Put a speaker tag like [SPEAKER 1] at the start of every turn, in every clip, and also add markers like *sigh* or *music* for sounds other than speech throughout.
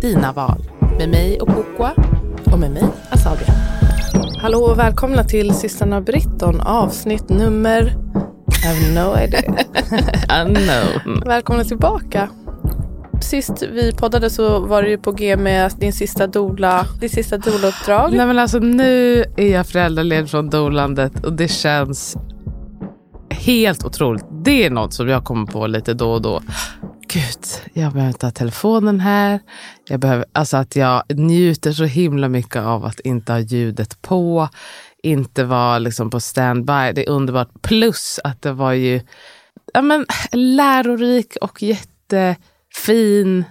[SPEAKER 1] dina val. Med mig och Kokwa och med mig Asadia.
[SPEAKER 2] Hallå och välkomna till systrarna Britton avsnitt nummer... I have no idea. *laughs*
[SPEAKER 1] Unknown.
[SPEAKER 2] Välkomna tillbaka. Sist vi poddade så var du på G med din sista dola, ditt sista doula-uppdrag.
[SPEAKER 1] Nej men alltså nu är jag föräldraledig från dolandet och det känns helt otroligt. Det är något som jag kommer på lite då och då. Gud, jag behöver inte ha telefonen här. Jag behöver, alltså att jag njuter så himla mycket av att inte ha ljudet på. Inte vara liksom på standby. Det är underbart. Plus att det var ju ja, men, lärorik och jättefin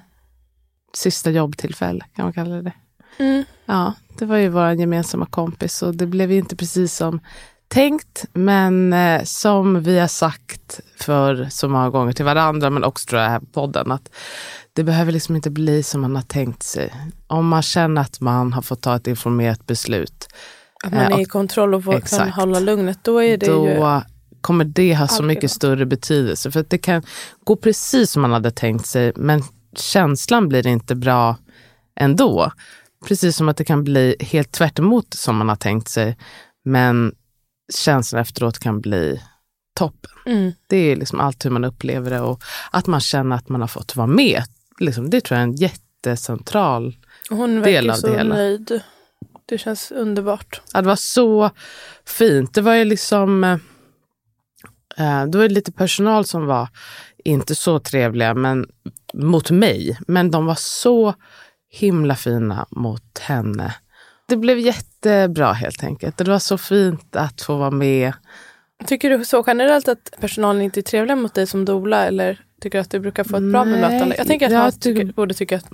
[SPEAKER 1] sista jobbtillfälle. Kan man kalla det
[SPEAKER 2] Mm.
[SPEAKER 1] Ja, det var ju vår gemensamma kompis och det blev ju inte precis som tänkt. Men eh, som vi har sagt för så många gånger till varandra, men också tror jag här på podden, att det behöver liksom inte bli som man har tänkt sig. Om man känner att man har fått ta ett informerat beslut,
[SPEAKER 2] Att man
[SPEAKER 1] Eh,
[SPEAKER 2] är i kontroll och får, kan hålla lugnet. Då är det
[SPEAKER 1] då
[SPEAKER 2] ju...
[SPEAKER 1] kommer det ha så mycket större betydelse. För att det kan gå precis som man hade tänkt sig, men känslan blir inte bra ändå. Precis som att det kan bli helt tvärt som man har tänkt sig, men känslan efteråt kan bli toppen.
[SPEAKER 2] Mm.
[SPEAKER 1] Det är liksom allt hur man upplever det och att man känner att man har fått vara med. Liksom, det tror jag är en jättecentral
[SPEAKER 2] Hon
[SPEAKER 1] del
[SPEAKER 2] verkar
[SPEAKER 1] av
[SPEAKER 2] så
[SPEAKER 1] det hela.
[SPEAKER 2] nöjd. Det känns underbart.
[SPEAKER 1] Ja, det var så fint. Det var ju liksom... eh, då var det lite personal som var inte så trevliga men, mot mig. Men de var så himla fina mot henne. Det blev jättebra helt enkelt. Det var så fint att få vara med.
[SPEAKER 2] Tycker du så generellt att personalen inte är trevliga mot dig som doula eller tycker du att du brukar få ett bra
[SPEAKER 1] Nej,
[SPEAKER 2] bemötande? Jag tänker att
[SPEAKER 1] jag
[SPEAKER 2] man
[SPEAKER 1] tycker-
[SPEAKER 2] tycker, borde tycka att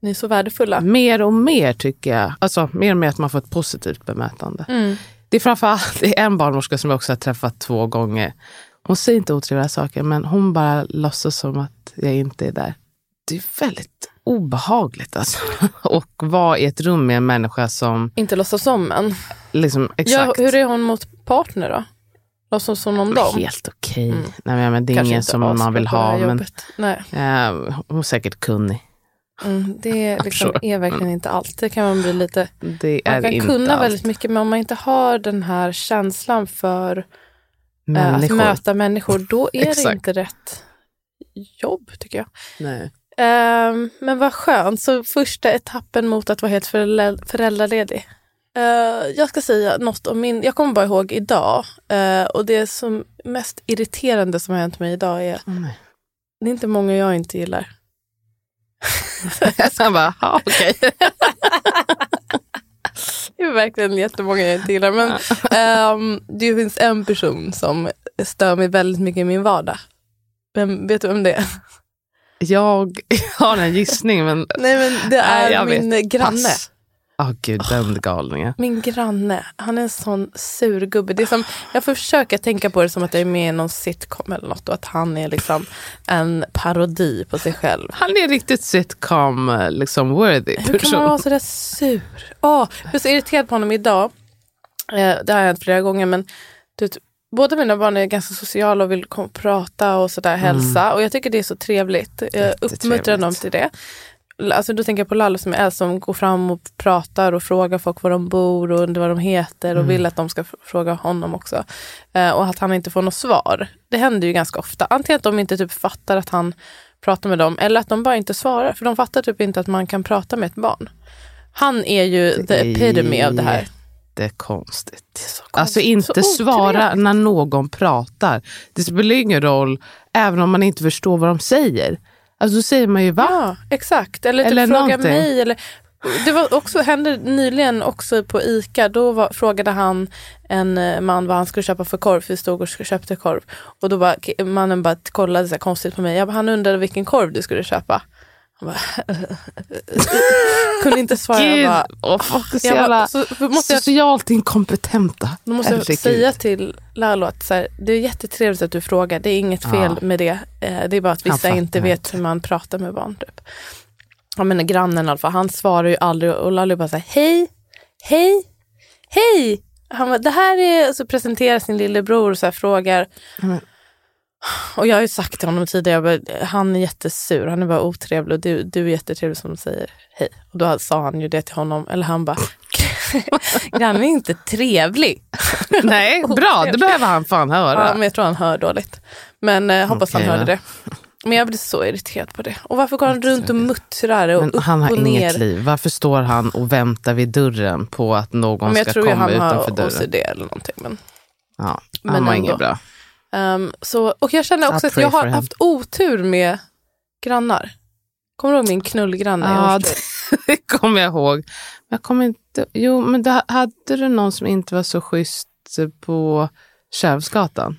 [SPEAKER 2] ni är så värdefulla.
[SPEAKER 1] Mer och mer tycker jag. Alltså mer och mer att man får ett positivt bemötande.
[SPEAKER 2] Mm.
[SPEAKER 1] Det är framförallt *laughs* det är en barnmorska som jag också har träffat två gånger. Hon säger inte otrevliga saker men hon bara låtsas som att jag inte är där. Det är väldigt obehagligt alltså. *laughs* Och vara i ett rum med en människa som
[SPEAKER 2] Inte låtsas om en.
[SPEAKER 1] liksom
[SPEAKER 2] Ja,
[SPEAKER 1] exakt.
[SPEAKER 2] hur är hon mot partner då? Låtsas som om dem?
[SPEAKER 1] Helt okej.
[SPEAKER 2] Mm.
[SPEAKER 1] Nej, men, men det är
[SPEAKER 2] Kanske
[SPEAKER 1] ingen som man vill ha. Men, eh, hon är säkert kunnig.
[SPEAKER 2] Mm, det *laughs* liksom
[SPEAKER 1] förstår.
[SPEAKER 2] är verkligen inte allt. Det kan man bli lite...
[SPEAKER 1] Det är
[SPEAKER 2] Man kan kunna
[SPEAKER 1] allt.
[SPEAKER 2] väldigt mycket men om man inte har den här känslan för eh, att
[SPEAKER 1] Människor.
[SPEAKER 2] möta människor, då är det inte rätt jobb tycker jag.
[SPEAKER 1] Nej.
[SPEAKER 2] Ehm, men vad skönt. Så första etappen mot att vara helt föräldrale- föräldraledig. Eh, jag ska säga något om min, jag kommer bara ihåg idag. eh, och det som mest irriterande som har hänt mig idag är,
[SPEAKER 1] nej.
[SPEAKER 2] det är inte många jag inte gillar. *laughs*
[SPEAKER 1] Han bara, ja, okej. *laughs*
[SPEAKER 2] Det är verkligen jättemånga jag inte gillar. Men *laughs* ehm, det finns en person som stör mig väldigt mycket i min vardag. Vem, vet du vem det är?
[SPEAKER 1] Jag *laughs* har en gissning men
[SPEAKER 2] Nej men det är
[SPEAKER 1] jag
[SPEAKER 2] min
[SPEAKER 1] vet.
[SPEAKER 2] granne.
[SPEAKER 1] Pass. Åh gud, den galningen.
[SPEAKER 2] Min granne, han är en sån sur gubbe. Det är som, jag försöker tänka på det som att jag är med i någon sitcom eller något och att han är liksom en parodi på sig själv.
[SPEAKER 1] Han är riktigt sitcom liksom worthy
[SPEAKER 2] Hur kan man
[SPEAKER 1] person.
[SPEAKER 2] vara sådär sur? Åh, jag är så irriterad på honom idag. Eh, det har hänt flera gånger men du båda mina barn är ganska sociala och vill prata och sådär, hälsa. Och jag tycker det är så trevligt. Jag uppmuntrar dem till det. alltså då tänker jag på Lalla som är äldst som går fram och pratar och frågar folk var de bor och vad de heter och
[SPEAKER 1] Mm.
[SPEAKER 2] vill att de ska fråga honom också. Eh, och att han inte får något svar. Det händer ju ganska ofta. Antingen att de inte typ fattar att han pratar med dem eller att de bara inte svarar. För de fattar typ inte att man kan prata med ett barn. Han är ju the epitome av det här.
[SPEAKER 1] Det är konstigt.
[SPEAKER 2] så konstigt.
[SPEAKER 1] Alltså inte svara när någon pratar. Det spelar ingen roll även om man inte förstår vad de säger. Alltså då säger man ju va?
[SPEAKER 2] Ja, exakt. Eller, typ
[SPEAKER 1] Eller
[SPEAKER 2] fråga
[SPEAKER 1] någonting.
[SPEAKER 2] mig. Eller, det var också, hände nyligen också på ICA. Då var, frågade han en eh, man vad han skulle köpa för korv. För vi stod och köpte korv. Och då bara, mannen bara kollade så här konstigt på mig. Jag bara, han undrade vilken korv du skulle köpa. Bara, *laughs* kunde inte svara. Jag
[SPEAKER 1] Gud,
[SPEAKER 2] bara,
[SPEAKER 1] och folk är så
[SPEAKER 2] jag bara,
[SPEAKER 1] jävla
[SPEAKER 2] så måste jag
[SPEAKER 1] socialt inkompetenta.
[SPEAKER 2] Då måste jag
[SPEAKER 1] Herregud.
[SPEAKER 2] säga till Lalo att så här, det är jättetrevligt att du frågar. Det är inget fel
[SPEAKER 1] Ja.
[SPEAKER 2] med det. Eh, det är bara att vissa
[SPEAKER 1] fattar
[SPEAKER 2] inte vet
[SPEAKER 1] inte.
[SPEAKER 2] hur man pratar med barn. Typ. Ja, men grannen i alla fall, han svarar ju aldrig och Lalo bara så här, hej, hej, hej. Han bara, det här är, så presenterar sin lillebror och så här, frågar.
[SPEAKER 1] Men-
[SPEAKER 2] Och jag har ju sagt till honom tidigare, jag bara, han är jättesur, han är bara otrevlig och du, du är jättetrevlig som säger hej. Och då sa han ju det till honom, eller han bara, *laughs* grannen är inte trevlig. *laughs*
[SPEAKER 1] Nej, *laughs* bra. Det behöver han fan höra.
[SPEAKER 2] Ja, men jag tror han hör dåligt. Men eh, hoppas
[SPEAKER 1] Okej,
[SPEAKER 2] han hörde det. Men jag blir så irriterad på det. Och varför går han runt och muttrar och
[SPEAKER 1] Men
[SPEAKER 2] upp
[SPEAKER 1] han har
[SPEAKER 2] och ner?
[SPEAKER 1] inget liv. Varför står han och väntar vid dörren på att någon
[SPEAKER 2] Men jag
[SPEAKER 1] ska
[SPEAKER 2] tror ju
[SPEAKER 1] komma
[SPEAKER 2] han
[SPEAKER 1] utanför
[SPEAKER 2] har
[SPEAKER 1] dörren?
[SPEAKER 2] OCD eller någonting. Men,
[SPEAKER 1] Ja,
[SPEAKER 2] Men
[SPEAKER 1] han
[SPEAKER 2] ändå.
[SPEAKER 1] inget bra.
[SPEAKER 2] Ehm, så, och jag känner också att jag har haft otur med grannar. Kommer du ihåg min knullgranne?
[SPEAKER 1] Ja,
[SPEAKER 2] Hornstull? *laughs*
[SPEAKER 1] det kommer jag ihåg. Men jag kommer inte... Jo, men då hade du någon som inte var så schysst på Kärvsgatan?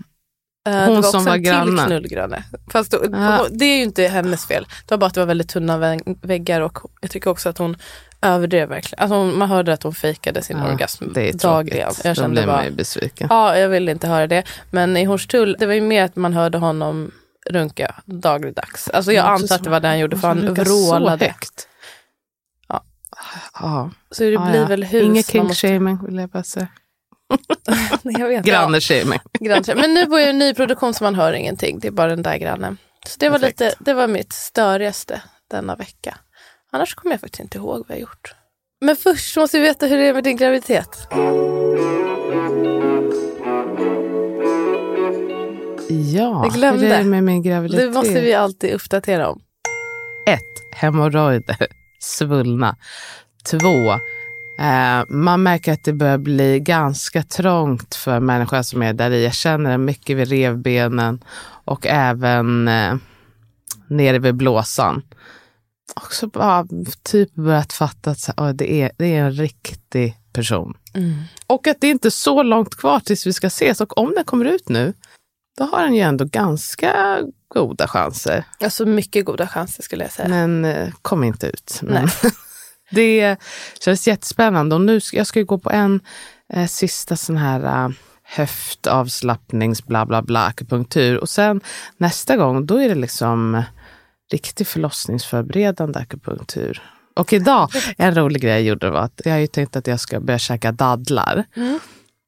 [SPEAKER 2] Eh,
[SPEAKER 1] hon
[SPEAKER 2] det var också
[SPEAKER 1] som var
[SPEAKER 2] en till
[SPEAKER 1] grannen.
[SPEAKER 2] knullgranne. Fast då,
[SPEAKER 1] Ja.
[SPEAKER 2] det är ju inte hennes fel. Det var bara att det var väldigt tunna vä- väggar och jag tycker också att hon överdrev verkligen. Alltså hon, man hörde att hon fejkade sin orgasm
[SPEAKER 1] det är
[SPEAKER 2] dagligen. Jag
[SPEAKER 1] Då
[SPEAKER 2] kände
[SPEAKER 1] blir
[SPEAKER 2] bara,
[SPEAKER 1] man ju besviken.
[SPEAKER 2] Ja, jag ville inte höra det. Men i Hornstull, det var ju mer att man hörde honom runka dagligdags. Alltså jag antar att det var det han gjorde för
[SPEAKER 1] Han brukar så
[SPEAKER 2] vrålade.
[SPEAKER 1] högt.
[SPEAKER 2] Ja.
[SPEAKER 1] Ja.
[SPEAKER 2] Så det
[SPEAKER 1] Ja,
[SPEAKER 2] blir
[SPEAKER 1] ja.
[SPEAKER 2] väl hus.
[SPEAKER 1] Inget
[SPEAKER 2] man måste-
[SPEAKER 1] vill jag bara säga. *laughs* Granne-shaming.
[SPEAKER 2] Ja. *laughs* Men nu bor jag i en ny produktion så man hör ingenting. Det är bara den där grannen. Så det var,
[SPEAKER 1] Perfekt.
[SPEAKER 2] lite, det var mitt störigaste denna vecka. Annars kommer jag faktiskt inte ihåg vad jag gjort. Men först måste vi veta hur det är med din graviditet.
[SPEAKER 1] Ja,
[SPEAKER 2] Jag glömde.
[SPEAKER 1] hur är det med min graviditet?
[SPEAKER 2] Det måste vi alltid uppdatera om.
[SPEAKER 1] Ett, hemorrojder, svullna. Två, eh, man märker att det börjar bli ganska trångt för människan som är där i. Jag känner det mycket vid revbenen och även eh, nere vid blåsan. Också bara typ börjat fatta att så, oj, det, är, det är en riktig person. Och att det inte är så långt kvar tills vi ska ses. Och om den kommer ut nu, då har den ju ändå ganska goda chanser.
[SPEAKER 2] Alltså mycket goda chanser skulle jag säga.
[SPEAKER 1] Men eh, kom inte ut. Men *laughs* det känns jättespännande. Och nu ska, jag ska ju gå på en eh, sista sån här eh, höftavslappnings bla bla bla akupunktur. Och sen nästa gång, då är det liksom riktig förlossningsförberedande akupunktur. Och idag, en rolig grej jag gjorde var att jag har ju tänkt att jag ska börja käka dadlar.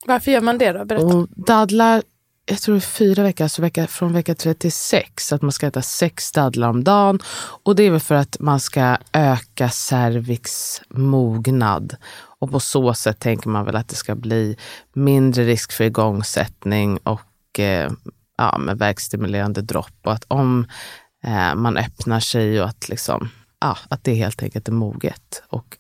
[SPEAKER 2] Varför gör man det då? Berätta.
[SPEAKER 1] Och dadlar, jag tror det är fyra veckor, alltså vecka, från vecka 36, att man ska äta sex dadlar om dagen. Och det är väl för att man ska öka cervix mognad. Och på så sätt tänker man väl att det ska bli mindre risk för igångsättning och eh, ja, med verkstimulerande dropp. Och att om eh, man öppnar sig och att, liksom, ja, att det helt enkelt är moget. Och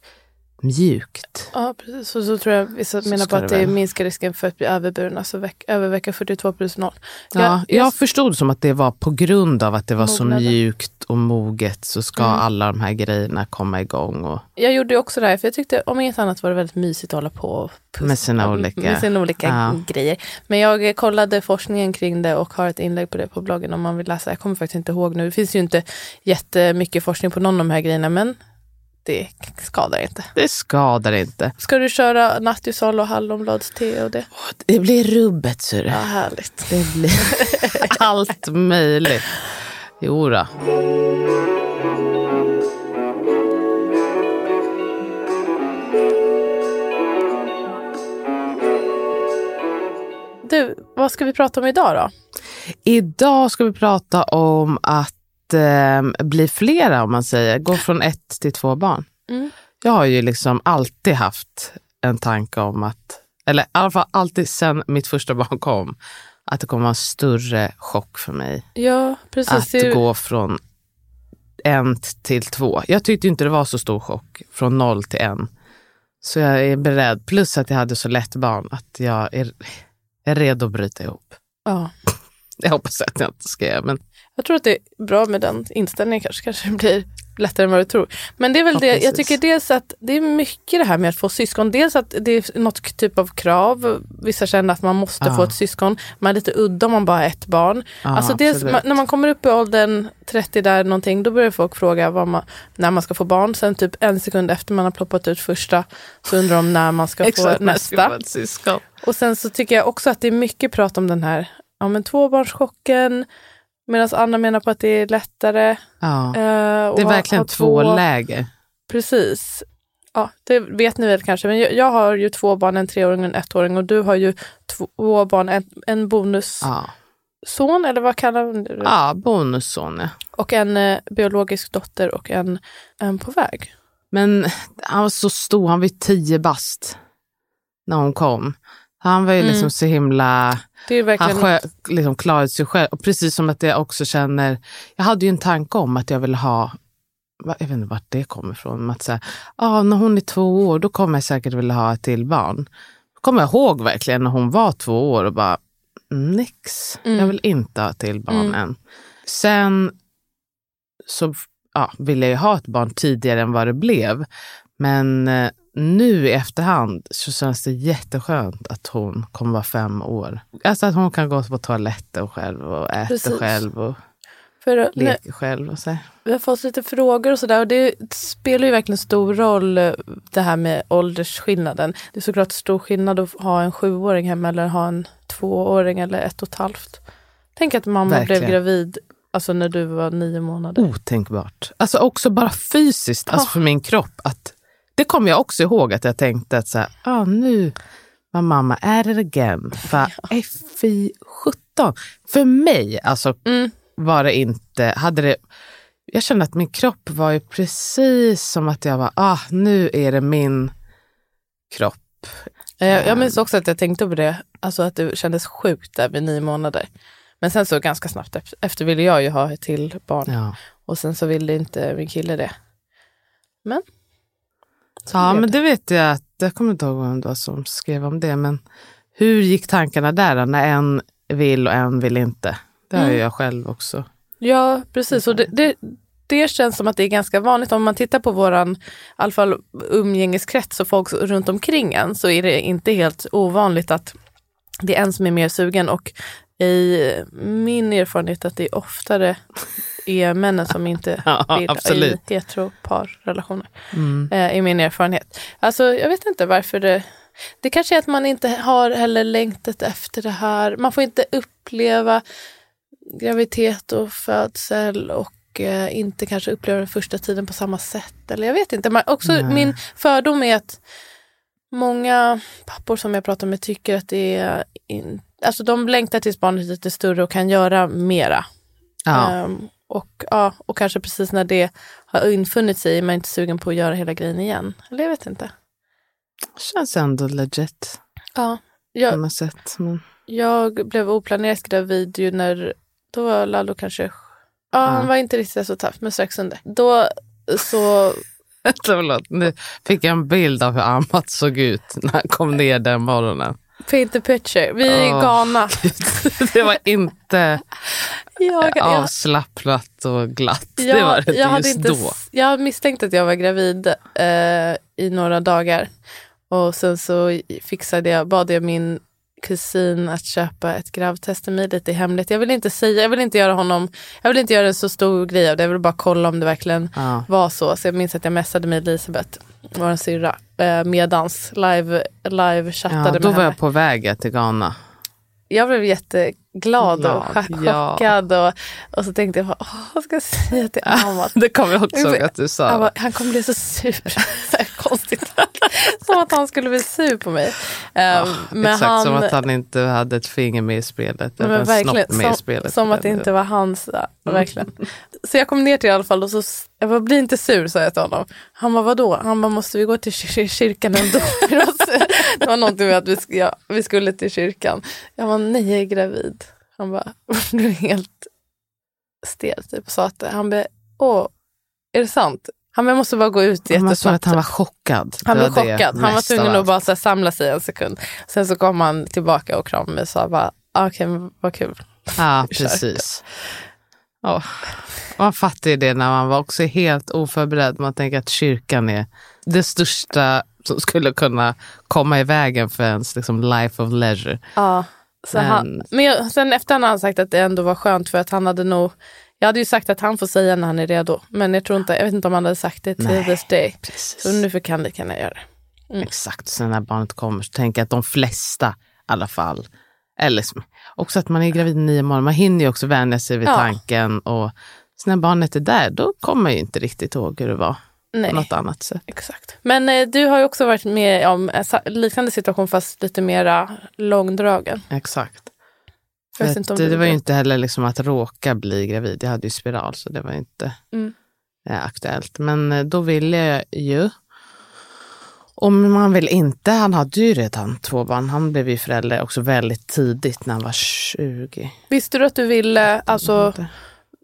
[SPEAKER 1] mjukt.
[SPEAKER 2] Ja, precis. Så, så tror jag vissa
[SPEAKER 1] Så
[SPEAKER 2] menar på att
[SPEAKER 1] det
[SPEAKER 2] det minskar risken för att bli överburen, alltså veck, över vecka 42 plus 0.
[SPEAKER 1] Ja,
[SPEAKER 2] Jag-
[SPEAKER 1] jag,
[SPEAKER 2] jag-
[SPEAKER 1] förstod som att det var på grund av att det var så
[SPEAKER 2] Mognade.
[SPEAKER 1] mjukt och moget så ska
[SPEAKER 2] Mm.
[SPEAKER 1] alla de här grejerna komma igång. Och,
[SPEAKER 2] Jag gjorde också det här, för jag tyckte om inget annat var det väldigt mysigt att hålla på och pussa-
[SPEAKER 1] Med sina olika-
[SPEAKER 2] med sina olika
[SPEAKER 1] Ja.
[SPEAKER 2] grejer. Men jag kollade forskningen kring det och har ett inlägg på det på bloggen om man vill läsa. Jag kommer faktiskt inte ihåg nu. Det finns ju inte jättemycket forskning på någon av de här grejerna, men det skadar inte.
[SPEAKER 1] det skadar inte.
[SPEAKER 2] Ska du köra nattusol och hallonbladste och det?
[SPEAKER 1] Det blir rubbet, du.
[SPEAKER 2] Ja, härligt.
[SPEAKER 1] Det blir *laughs* allt möjligt. Jo då.
[SPEAKER 2] Du, vad ska vi prata om idag då?
[SPEAKER 1] Idag ska vi prata om att eh, bli flera om man säger, gå från ett till två barn.
[SPEAKER 2] Mm.
[SPEAKER 1] Jag har ju liksom alltid haft en tanke om att, eller i alla fall alltid sedan mitt första *laughs* barn kom, att det kommer vara en större chock för mig
[SPEAKER 2] Ja, precis.
[SPEAKER 1] att
[SPEAKER 2] Det
[SPEAKER 1] gå från en till två. Jag tyckte inte det var så stor chock från noll till en. Så jag är beredd, plus att jag hade så lätt barn, att jag är, är redo att bryta ihop.
[SPEAKER 2] ja. *laughs*
[SPEAKER 1] Jag hoppas att jag inte ska göra, men
[SPEAKER 2] Jag tror att det är bra med den inställningen kanske. Kanske blir lättare än vad du tror. Men det är väl
[SPEAKER 1] Ja,
[SPEAKER 2] det, jag
[SPEAKER 1] precis.
[SPEAKER 2] tycker dels att det är mycket det här med att få syskon. Dels att det är något typ av krav. Vissa känner att man måste
[SPEAKER 1] Ja.
[SPEAKER 2] få ett syskon. Man är lite udda om man bara har ett barn.
[SPEAKER 1] ja,
[SPEAKER 2] alltså dels, man, när man kommer upp i åldern 30 där någonting, då börjar folk fråga man, när man ska få barn. Sen typ en sekund efter man har ploppat ut första så undrar de när man ska få nästa. Och sen så tycker jag också att det är mycket prat om den här ja, men tvåbarnschocken. Medan andra menar på att det är lättare.
[SPEAKER 1] Ja.
[SPEAKER 2] att
[SPEAKER 1] Det är verkligen
[SPEAKER 2] ha
[SPEAKER 1] två läger.
[SPEAKER 2] Precis. Ja, det vet ni väl kanske. Men jag, jag har ju två barn, en treåring och en ettåring. Och du har ju två barn, en, en bonusson,
[SPEAKER 1] Ja,
[SPEAKER 2] eller vad kallar du det?
[SPEAKER 1] ja bonusson.
[SPEAKER 2] Och en eh, biologisk dotter och en, en på väg.
[SPEAKER 1] Men han var så stor, han var tio bast när hon kom. Han var ju
[SPEAKER 2] Mm.
[SPEAKER 1] liksom så himla...
[SPEAKER 2] Det är verkligen...
[SPEAKER 1] Han sjö, liksom klarade sig själv. Och precis som att jag också känner, jag hade ju en tanke om att jag ville ha, jag vet inte vart det kommer ifrån, att säga, ah, när hon är två år då kommer jag säkert vilja ha ett till barn. Då kommer jag ihåg verkligen när hon var två år och bara, nix,
[SPEAKER 2] Mm.
[SPEAKER 1] jag vill inte ha ett till barn
[SPEAKER 2] Mm.
[SPEAKER 1] än. Sen så ja, ville jag ju ha ett barn tidigare än vad det blev. Men eh, nu i efterhand så känns det jätteskönt att hon kommer vara fem år. Alltså att hon kan gå på toaletten själv och äta
[SPEAKER 2] Precis.
[SPEAKER 1] själv och
[SPEAKER 2] För,
[SPEAKER 1] leka själv. Och så.
[SPEAKER 2] vi har fått lite frågor och sådär och det spelar ju verkligen stor roll eh, det här med åldersskillnaden. Det är såklart stor skillnad att ha en sjuåring hemma eller ha en tvååring eller ett och ett halvt. Tänk att mamma
[SPEAKER 1] Verkligen.
[SPEAKER 2] blev gravid alltså när du var nio månader.
[SPEAKER 1] Otänkbart. Alltså också bara fysiskt, alltså
[SPEAKER 2] Ja.
[SPEAKER 1] för min kropp. Att, det kommer jag också ihåg att jag tänkte att så här, ah, nu var mamma är det again. För ja. fy 17. För mig alltså,
[SPEAKER 2] Mm.
[SPEAKER 1] var det inte, hade det, jag kände att min kropp var ju precis som att jag var, ah, nu är det min kropp.
[SPEAKER 2] Jag, jag minns också att jag tänkte på det, alltså att det kändes sjukt där vid nio månader. Men sen så ganska snabbt efter ville jag ju ha ett till barn
[SPEAKER 1] Ja,
[SPEAKER 2] och sen så ville inte min kille det. Men.
[SPEAKER 1] Ja men det vet jag att, jag kommer inte ihåg vem det var som skrev om det, men hur gick tankarna där då, när en vill och en vill inte? Det har
[SPEAKER 2] Mm.
[SPEAKER 1] jag själv också.
[SPEAKER 2] Ja, precis. Och det, det, det känns som att det är ganska vanligt. Om man tittar på våran i alla fall umgängeskrets och folk runt omkring en så är det inte helt ovanligt att det är en som är mer sugen. Och i min erfarenhet att det är oftare är männen som inte *laughs*
[SPEAKER 1] Ja,
[SPEAKER 2] vill
[SPEAKER 1] absolut.
[SPEAKER 2] i heteroparrelationer.
[SPEAKER 1] Mm.
[SPEAKER 2] Eh, I min erfarenhet. Alltså jag vet inte varför det det kanske är att man inte har heller längtat efter det här. Man får inte uppleva graviditet och födsel och eh, inte kanske uppleva den första tiden på samma sätt. Eller jag vet inte. Men också
[SPEAKER 1] Nej.
[SPEAKER 2] min fördom är att många pappor som jag pratar med tycker att det är in, alltså de längtar tills barnet är lite större och kan göra mera.
[SPEAKER 1] Ja.
[SPEAKER 2] Ehm, och, ja, och kanske precis när det har infunnit sig är man inte sugen på att göra hela grejen igen. Eller jag vet inte.
[SPEAKER 1] Känns ändå legit
[SPEAKER 2] Ja,
[SPEAKER 1] på
[SPEAKER 2] jag,
[SPEAKER 1] något sätt. Men,
[SPEAKER 2] jag blev oplanerat gravid ju när, då var Lalo kanske, ja han var inte riktigt så taff, men strax under. Då så, *laughs*
[SPEAKER 1] Förlåt, nu fick jag en bild av hur Amat såg ut när han kom ner den morgonen.
[SPEAKER 2] Paint a picture, vi är i
[SPEAKER 1] Åh.
[SPEAKER 2] Ghana. *laughs*
[SPEAKER 1] Det var inte
[SPEAKER 2] Jag,
[SPEAKER 1] avslappnat och glatt.
[SPEAKER 2] jag,
[SPEAKER 1] det var det
[SPEAKER 2] jag hade
[SPEAKER 1] just
[SPEAKER 2] inte,
[SPEAKER 1] då.
[SPEAKER 2] Jag misstänkte att jag var gravid eh, i några dagar. Och sen så fixade jag, bad jag min kusin att köpa ett gravtest till mig lite hemligt. Jag vill inte säga, jag vill inte göra honom, jag vill inte göra en så stor grej av det. Jag vill bara kolla om det verkligen
[SPEAKER 1] Ja.
[SPEAKER 2] var så. Så jag minns att jag messade med Elisabeth, vår syrra, eh, medans live, live chattade
[SPEAKER 1] Ja,
[SPEAKER 2] med
[SPEAKER 1] då var
[SPEAKER 2] henne.
[SPEAKER 1] jag på väg till Ghana.
[SPEAKER 2] Jag blev jätteglad och
[SPEAKER 1] Glad, ja.
[SPEAKER 2] chockad. Och, och så tänkte jag, "Åh, vad ska jag säga till Amat? *laughs*
[SPEAKER 1] Det kommer jag också ihåg att du sa.
[SPEAKER 2] Han, bara, han kommer bli så sur. *laughs* så konstigt. *laughs* som att han skulle bli sur på mig. Um, men
[SPEAKER 1] Exakt
[SPEAKER 2] han,
[SPEAKER 1] som att han inte hade ett finger med i spelet.
[SPEAKER 2] men
[SPEAKER 1] Eller en snopp med i
[SPEAKER 2] som,
[SPEAKER 1] spelet.
[SPEAKER 2] som att det inte var hans. ja, Verkligen. Så jag kom ner till i alla fall och så, jag bara, bli inte sur sa jag till honom. Han bara, vadå? Han bara, måste vi gå till kyr- kyrkan ändå? *laughs* det var någonting med att vi, ja, vi skulle till kyrkan. Jag var nej jag är gravid. Han bara, *laughs* är helt stel typ. och Sa att, han bara, åh, är det sant? Han jag måste bara gå ut
[SPEAKER 1] Man såg
[SPEAKER 2] jättesnabbt.
[SPEAKER 1] att han var chockad.
[SPEAKER 2] Han blev chockad. Han var tvungen att bara så samla sig en sekund. Sen så kom han tillbaka och kramade mig och sa bara, "Ah, okej, men vad kul.
[SPEAKER 1] Ja, *laughs* precis. Ja. Man fattar ju det när man var också helt oförberedd. Man tänker att kyrkan är det största som skulle kunna komma i vägen för ens liksom, life of leisure.
[SPEAKER 2] Ja. Så
[SPEAKER 1] Men-
[SPEAKER 2] han, men jag, sen efter han hade sagt att det ändå var skönt för att han hade nog, jag hade ju sagt att han får säga när han är redo. Men jag tror inte, jag vet inte om han hade sagt det till
[SPEAKER 1] Nej.
[SPEAKER 2] this day.
[SPEAKER 1] Precis.
[SPEAKER 2] Så nu fick han lika gärna göra det.
[SPEAKER 1] Exakt, sen när barnet kommer så tänker jag att de flesta i alla fall, eller också att man är gravid nio månader, man hinner ju också vänja sig vid
[SPEAKER 2] Ja.
[SPEAKER 1] tanken och så när barnet är där, då kommer man ju inte riktigt ihåg hur det var
[SPEAKER 2] Nej.
[SPEAKER 1] på något annat sätt.
[SPEAKER 2] Exakt. Men eh, du har ju också varit med om en liknande situation fast lite mera långdragen.
[SPEAKER 1] Exakt.
[SPEAKER 2] Vet
[SPEAKER 1] det,
[SPEAKER 2] du
[SPEAKER 1] var ju inte heller liksom att råka bli gravid. Jag hade ju spiral så det var inte
[SPEAKER 2] Mm.
[SPEAKER 1] eh, aktuellt. Men eh, då ville jag ju. Om man vill inte, han hade ju redan två barn. Han blev ju förälder också väldigt tidigt när han var 20.
[SPEAKER 2] Visste du att du ville, alltså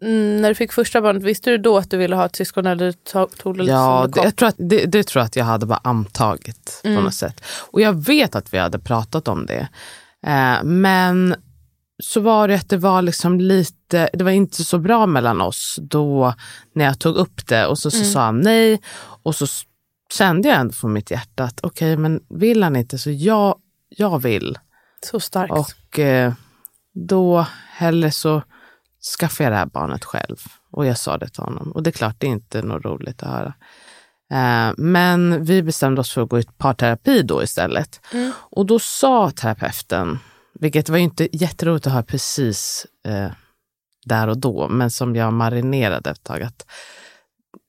[SPEAKER 2] mm, när du fick första barnet, visste du då att du ville ha ett syskon eller tog, tog det
[SPEAKER 1] Ja,
[SPEAKER 2] det
[SPEAKER 1] det, jag tror att, det, det tror jag att jag hade bara antagit
[SPEAKER 2] Mm.
[SPEAKER 1] på något sätt. Och jag vet att vi hade pratat om det. Eh, men så var det att det var liksom lite, det var inte så bra mellan oss då när jag tog upp det och så, så
[SPEAKER 2] Mm.
[SPEAKER 1] sa han nej och så kände jag ändå från mitt hjärta att okej men vill han inte så jag, jag vill.
[SPEAKER 2] Så starkt.
[SPEAKER 1] Och eh, då hellre så skaffar jag det här barnet själv. Och jag sa det till honom. Och det är klart, det är inte något roligt att höra. Eh, men vi bestämde oss för att gå i parterapi då istället.
[SPEAKER 2] Mm.
[SPEAKER 1] Och då sa terapeuten, vilket var ju inte jätteroligt att höra precis eh, där och då, men som jag marinerade ett tag, att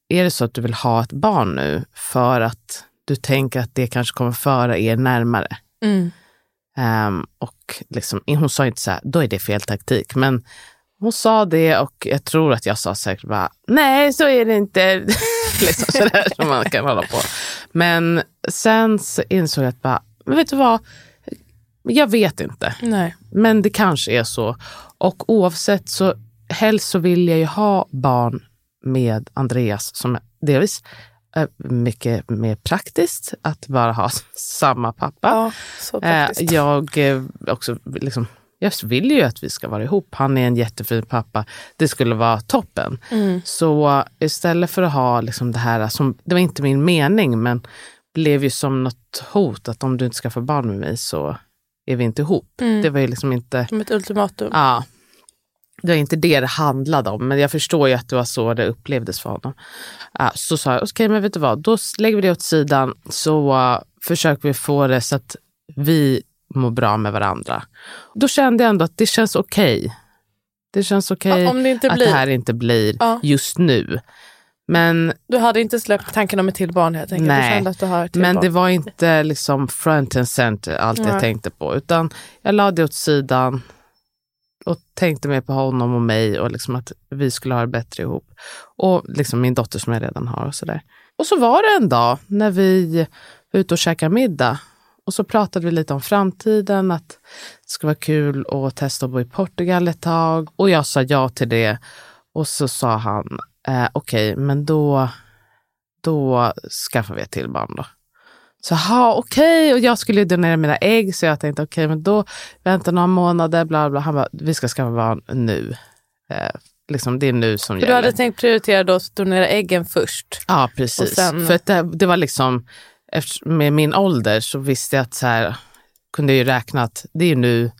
[SPEAKER 1] är det så att du vill ha ett barn nu för att du tänker att det kanske kommer föra er närmare,
[SPEAKER 2] Mm.
[SPEAKER 1] Ehm, och liksom, hon sa inte så här, då är det fel taktik. Men hon sa det och jag tror att jag sa säkert bara, nej så är det inte. *laughs* liksom sådär som man kan hålla på. Men sen så insåg jag att bara, men vet du vad? Jag vet inte.
[SPEAKER 2] Nej.
[SPEAKER 1] Men det kanske är så. Och oavsett så, helst så vill jag ju ha barn med Andreas som är delvis eh, mycket mer praktiskt att bara ha *laughs* samma pappa.
[SPEAKER 2] Ja,
[SPEAKER 1] Eh, jag eh, också liksom, jag vill ju att vi ska vara ihop. Han är en jättefin pappa. Det skulle vara toppen.
[SPEAKER 2] Mm.
[SPEAKER 1] Så istället för att ha liksom det här, som, det var inte min mening, men blev ju som något hot att om du inte ska få barn med mig så är vi inte ihop.
[SPEAKER 2] Mm.
[SPEAKER 1] Det var ju liksom inte,
[SPEAKER 2] Som ett ultimatum.
[SPEAKER 1] ja, det var inte det det handlade om, men jag förstår ju att det var så det upplevdes för honom. Ja, så sa jag, okej men vet du vad, då lägger vi det åt sidan så uh, försöker vi få det så att vi mår bra med varandra. Då kände jag ändå att det känns okej. Det känns okej
[SPEAKER 2] Ja, det inte
[SPEAKER 1] att
[SPEAKER 2] blir-
[SPEAKER 1] det här inte blir
[SPEAKER 2] Ja.
[SPEAKER 1] just nu. Men,
[SPEAKER 2] Du hade inte släppt tanken om ett till barn helt enkelt?
[SPEAKER 1] Nej, men
[SPEAKER 2] barn.
[SPEAKER 1] det var inte liksom front and center allt jag
[SPEAKER 2] Nej.
[SPEAKER 1] tänkte på. Utan jag la det åt sidan och tänkte mer på honom och mig och liksom att vi skulle ha det bättre ihop. Och liksom min dotter som jag redan har och sådär. Och så var det en dag när vi var ute och käkade middag och så pratade vi lite om framtiden, att det skulle vara kul att testa att bo i Portugal ett tag. Och jag sa ja till det. Och så sa han, eh, okej, men då, då skaffar vi ett till barn då. Så ha okej, och jag skulle donera mina ägg så jag tänkte okej, men då vänta några månader, bla bla. Han bara, vi ska skaffa barn nu. Eh, liksom, det är nu som
[SPEAKER 2] För du
[SPEAKER 1] gäller.
[SPEAKER 2] hade tänkt prioritera då att donera äggen först?
[SPEAKER 1] Ja, precis.
[SPEAKER 2] Sen-
[SPEAKER 1] För att det, det var liksom, med min ålder så visste jag att så här, kunde jag ju räkna att det är nu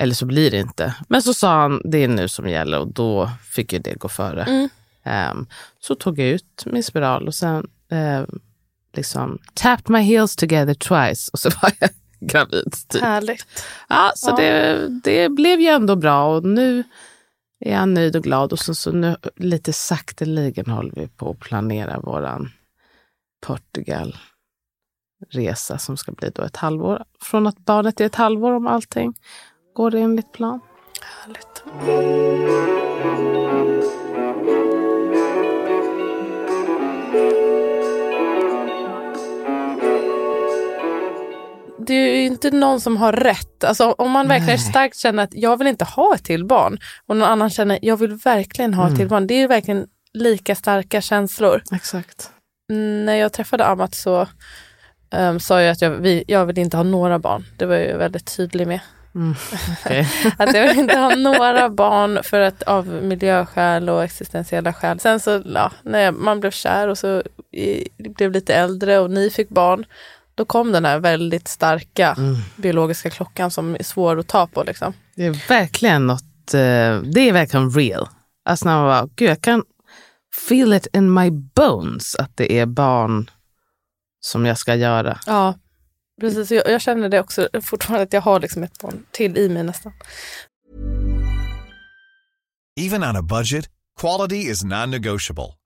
[SPEAKER 1] eller så blir det inte. Men så sa han, det är nu som gäller och då fick ju det gå före.
[SPEAKER 2] Mm.
[SPEAKER 1] Ehm, så tog jag ut min spiral och sen eh, liksom tapped my heels together twice och så var jag *laughs* gravid. Typ.
[SPEAKER 2] Härligt.
[SPEAKER 1] Ja, så
[SPEAKER 2] Ja.
[SPEAKER 1] Det, det blev ju ändå bra och nu är jag nöjd och glad. Och så, så nu lite sakteligen håller vi på att planera våran Portugal resa som ska bli då ett halvår. Från att barnet är ett halvår om allting går enligt plan.
[SPEAKER 2] Härligt. Det är ju inte någon som har rätt. Alltså, om man verkligen
[SPEAKER 1] Nej.
[SPEAKER 2] starkt känner att jag vill inte ha ett till barn och någon annan känner att jag vill verkligen ha ett
[SPEAKER 1] Mm.
[SPEAKER 2] till barn. Det är ju verkligen lika starka känslor.
[SPEAKER 1] Exakt.
[SPEAKER 2] Mm, När jag träffade Amat så um, sa jag att jag, vi, jag vill inte ha några barn. Det var jag ju väldigt tydlig med.
[SPEAKER 1] Mm. Okej. *laughs*
[SPEAKER 2] Att jag vill inte ha några barn för att, av miljöskäl och existentiella skäl. Sen så, ja, när jag, man blev kär och så i, blev lite äldre och ni fick barn, då kom den här väldigt starka
[SPEAKER 1] Mm.
[SPEAKER 2] biologiska klockan som är svår att ta på. Liksom.
[SPEAKER 1] Det är verkligen något, eh, det är verkligen real. Alltså när man bara, gud jag kan feel it in my bones att det är barn som jag ska göra.
[SPEAKER 2] Ja, precis. Jag, jag känner det också fortfarande att jag har liksom ett barn till i mig nästan.
[SPEAKER 3] Even on a budget, quality is non-negotiable.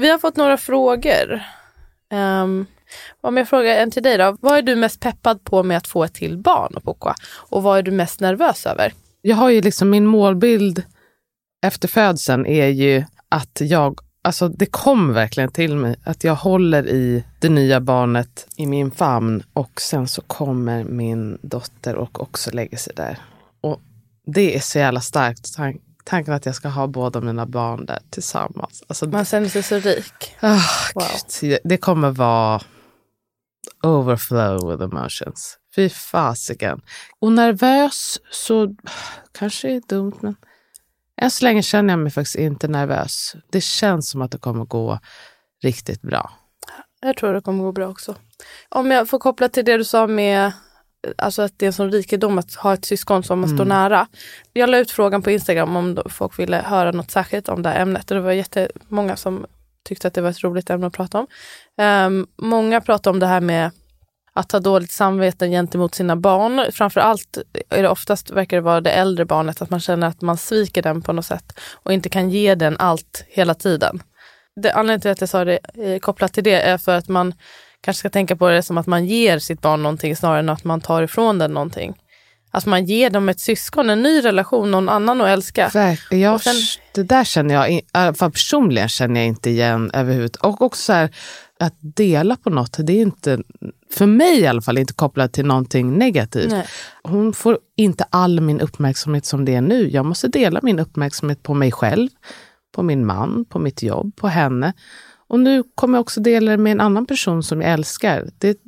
[SPEAKER 2] Vi har fått några frågor. Um, om jag frågar en till dig då. Vad är du mest peppad på med att få ett till barn, Opoka? Och vad är du mest nervös över?
[SPEAKER 1] Jag har ju liksom min målbild efter födseln är ju att jag, alltså det kom verkligen till mig att jag håller i det nya barnet i min famn och sen så kommer min dotter och också lägger sig där. Och det är så jävla starkt, tanken att jag ska ha båda mina barn där tillsammans. Alltså,
[SPEAKER 2] Man känner sig så rik.
[SPEAKER 1] ah,
[SPEAKER 2] Wow.
[SPEAKER 1] Det kommer vara overflow with emotions. Fy fasiken. Och nervös så kanske är dumt men än så länge känner jag mig faktiskt inte nervös. Det känns som att det kommer gå riktigt bra.
[SPEAKER 2] Jag tror det kommer gå bra också. Om jag får koppla till det du sa med alltså att det är en sån rikedom att ha ett syskon som man står nära. Jag la ut frågan på Instagram om folk ville höra något särskilt om det här ämnet och det var jättemånga som tyckte att det var ett roligt ämne att prata om. Ehm, många pratar om det här med att ha dåligt samvete gentemot sina barn. Framförallt är det oftast, verkar det vara det äldre barnet, att man känner att man sviker den på något sätt och inte kan ge den allt hela tiden. Det, anledningen till att jag sa det eh, kopplat till det är för att man kanske ska tänka på det som att man ger sitt barn någonting snarare än att man tar ifrån den någonting. Att man ger dem ett syskon, en ny relation, någon annan att älska.
[SPEAKER 1] Verk- Jag,
[SPEAKER 2] sen-
[SPEAKER 1] det där känner jag, i alla fall personligen känner jag inte igen överhuvudtaget. Och också så här, att dela på något, det är inte, för mig i alla fall, inte kopplat till någonting negativt.
[SPEAKER 2] Nej.
[SPEAKER 1] Hon får inte all min uppmärksamhet som det är nu. Jag måste dela min uppmärksamhet på mig själv, på min man, på mitt jobb, på henne. Och nu kommer jag också dela det med en annan person som jag älskar. Det,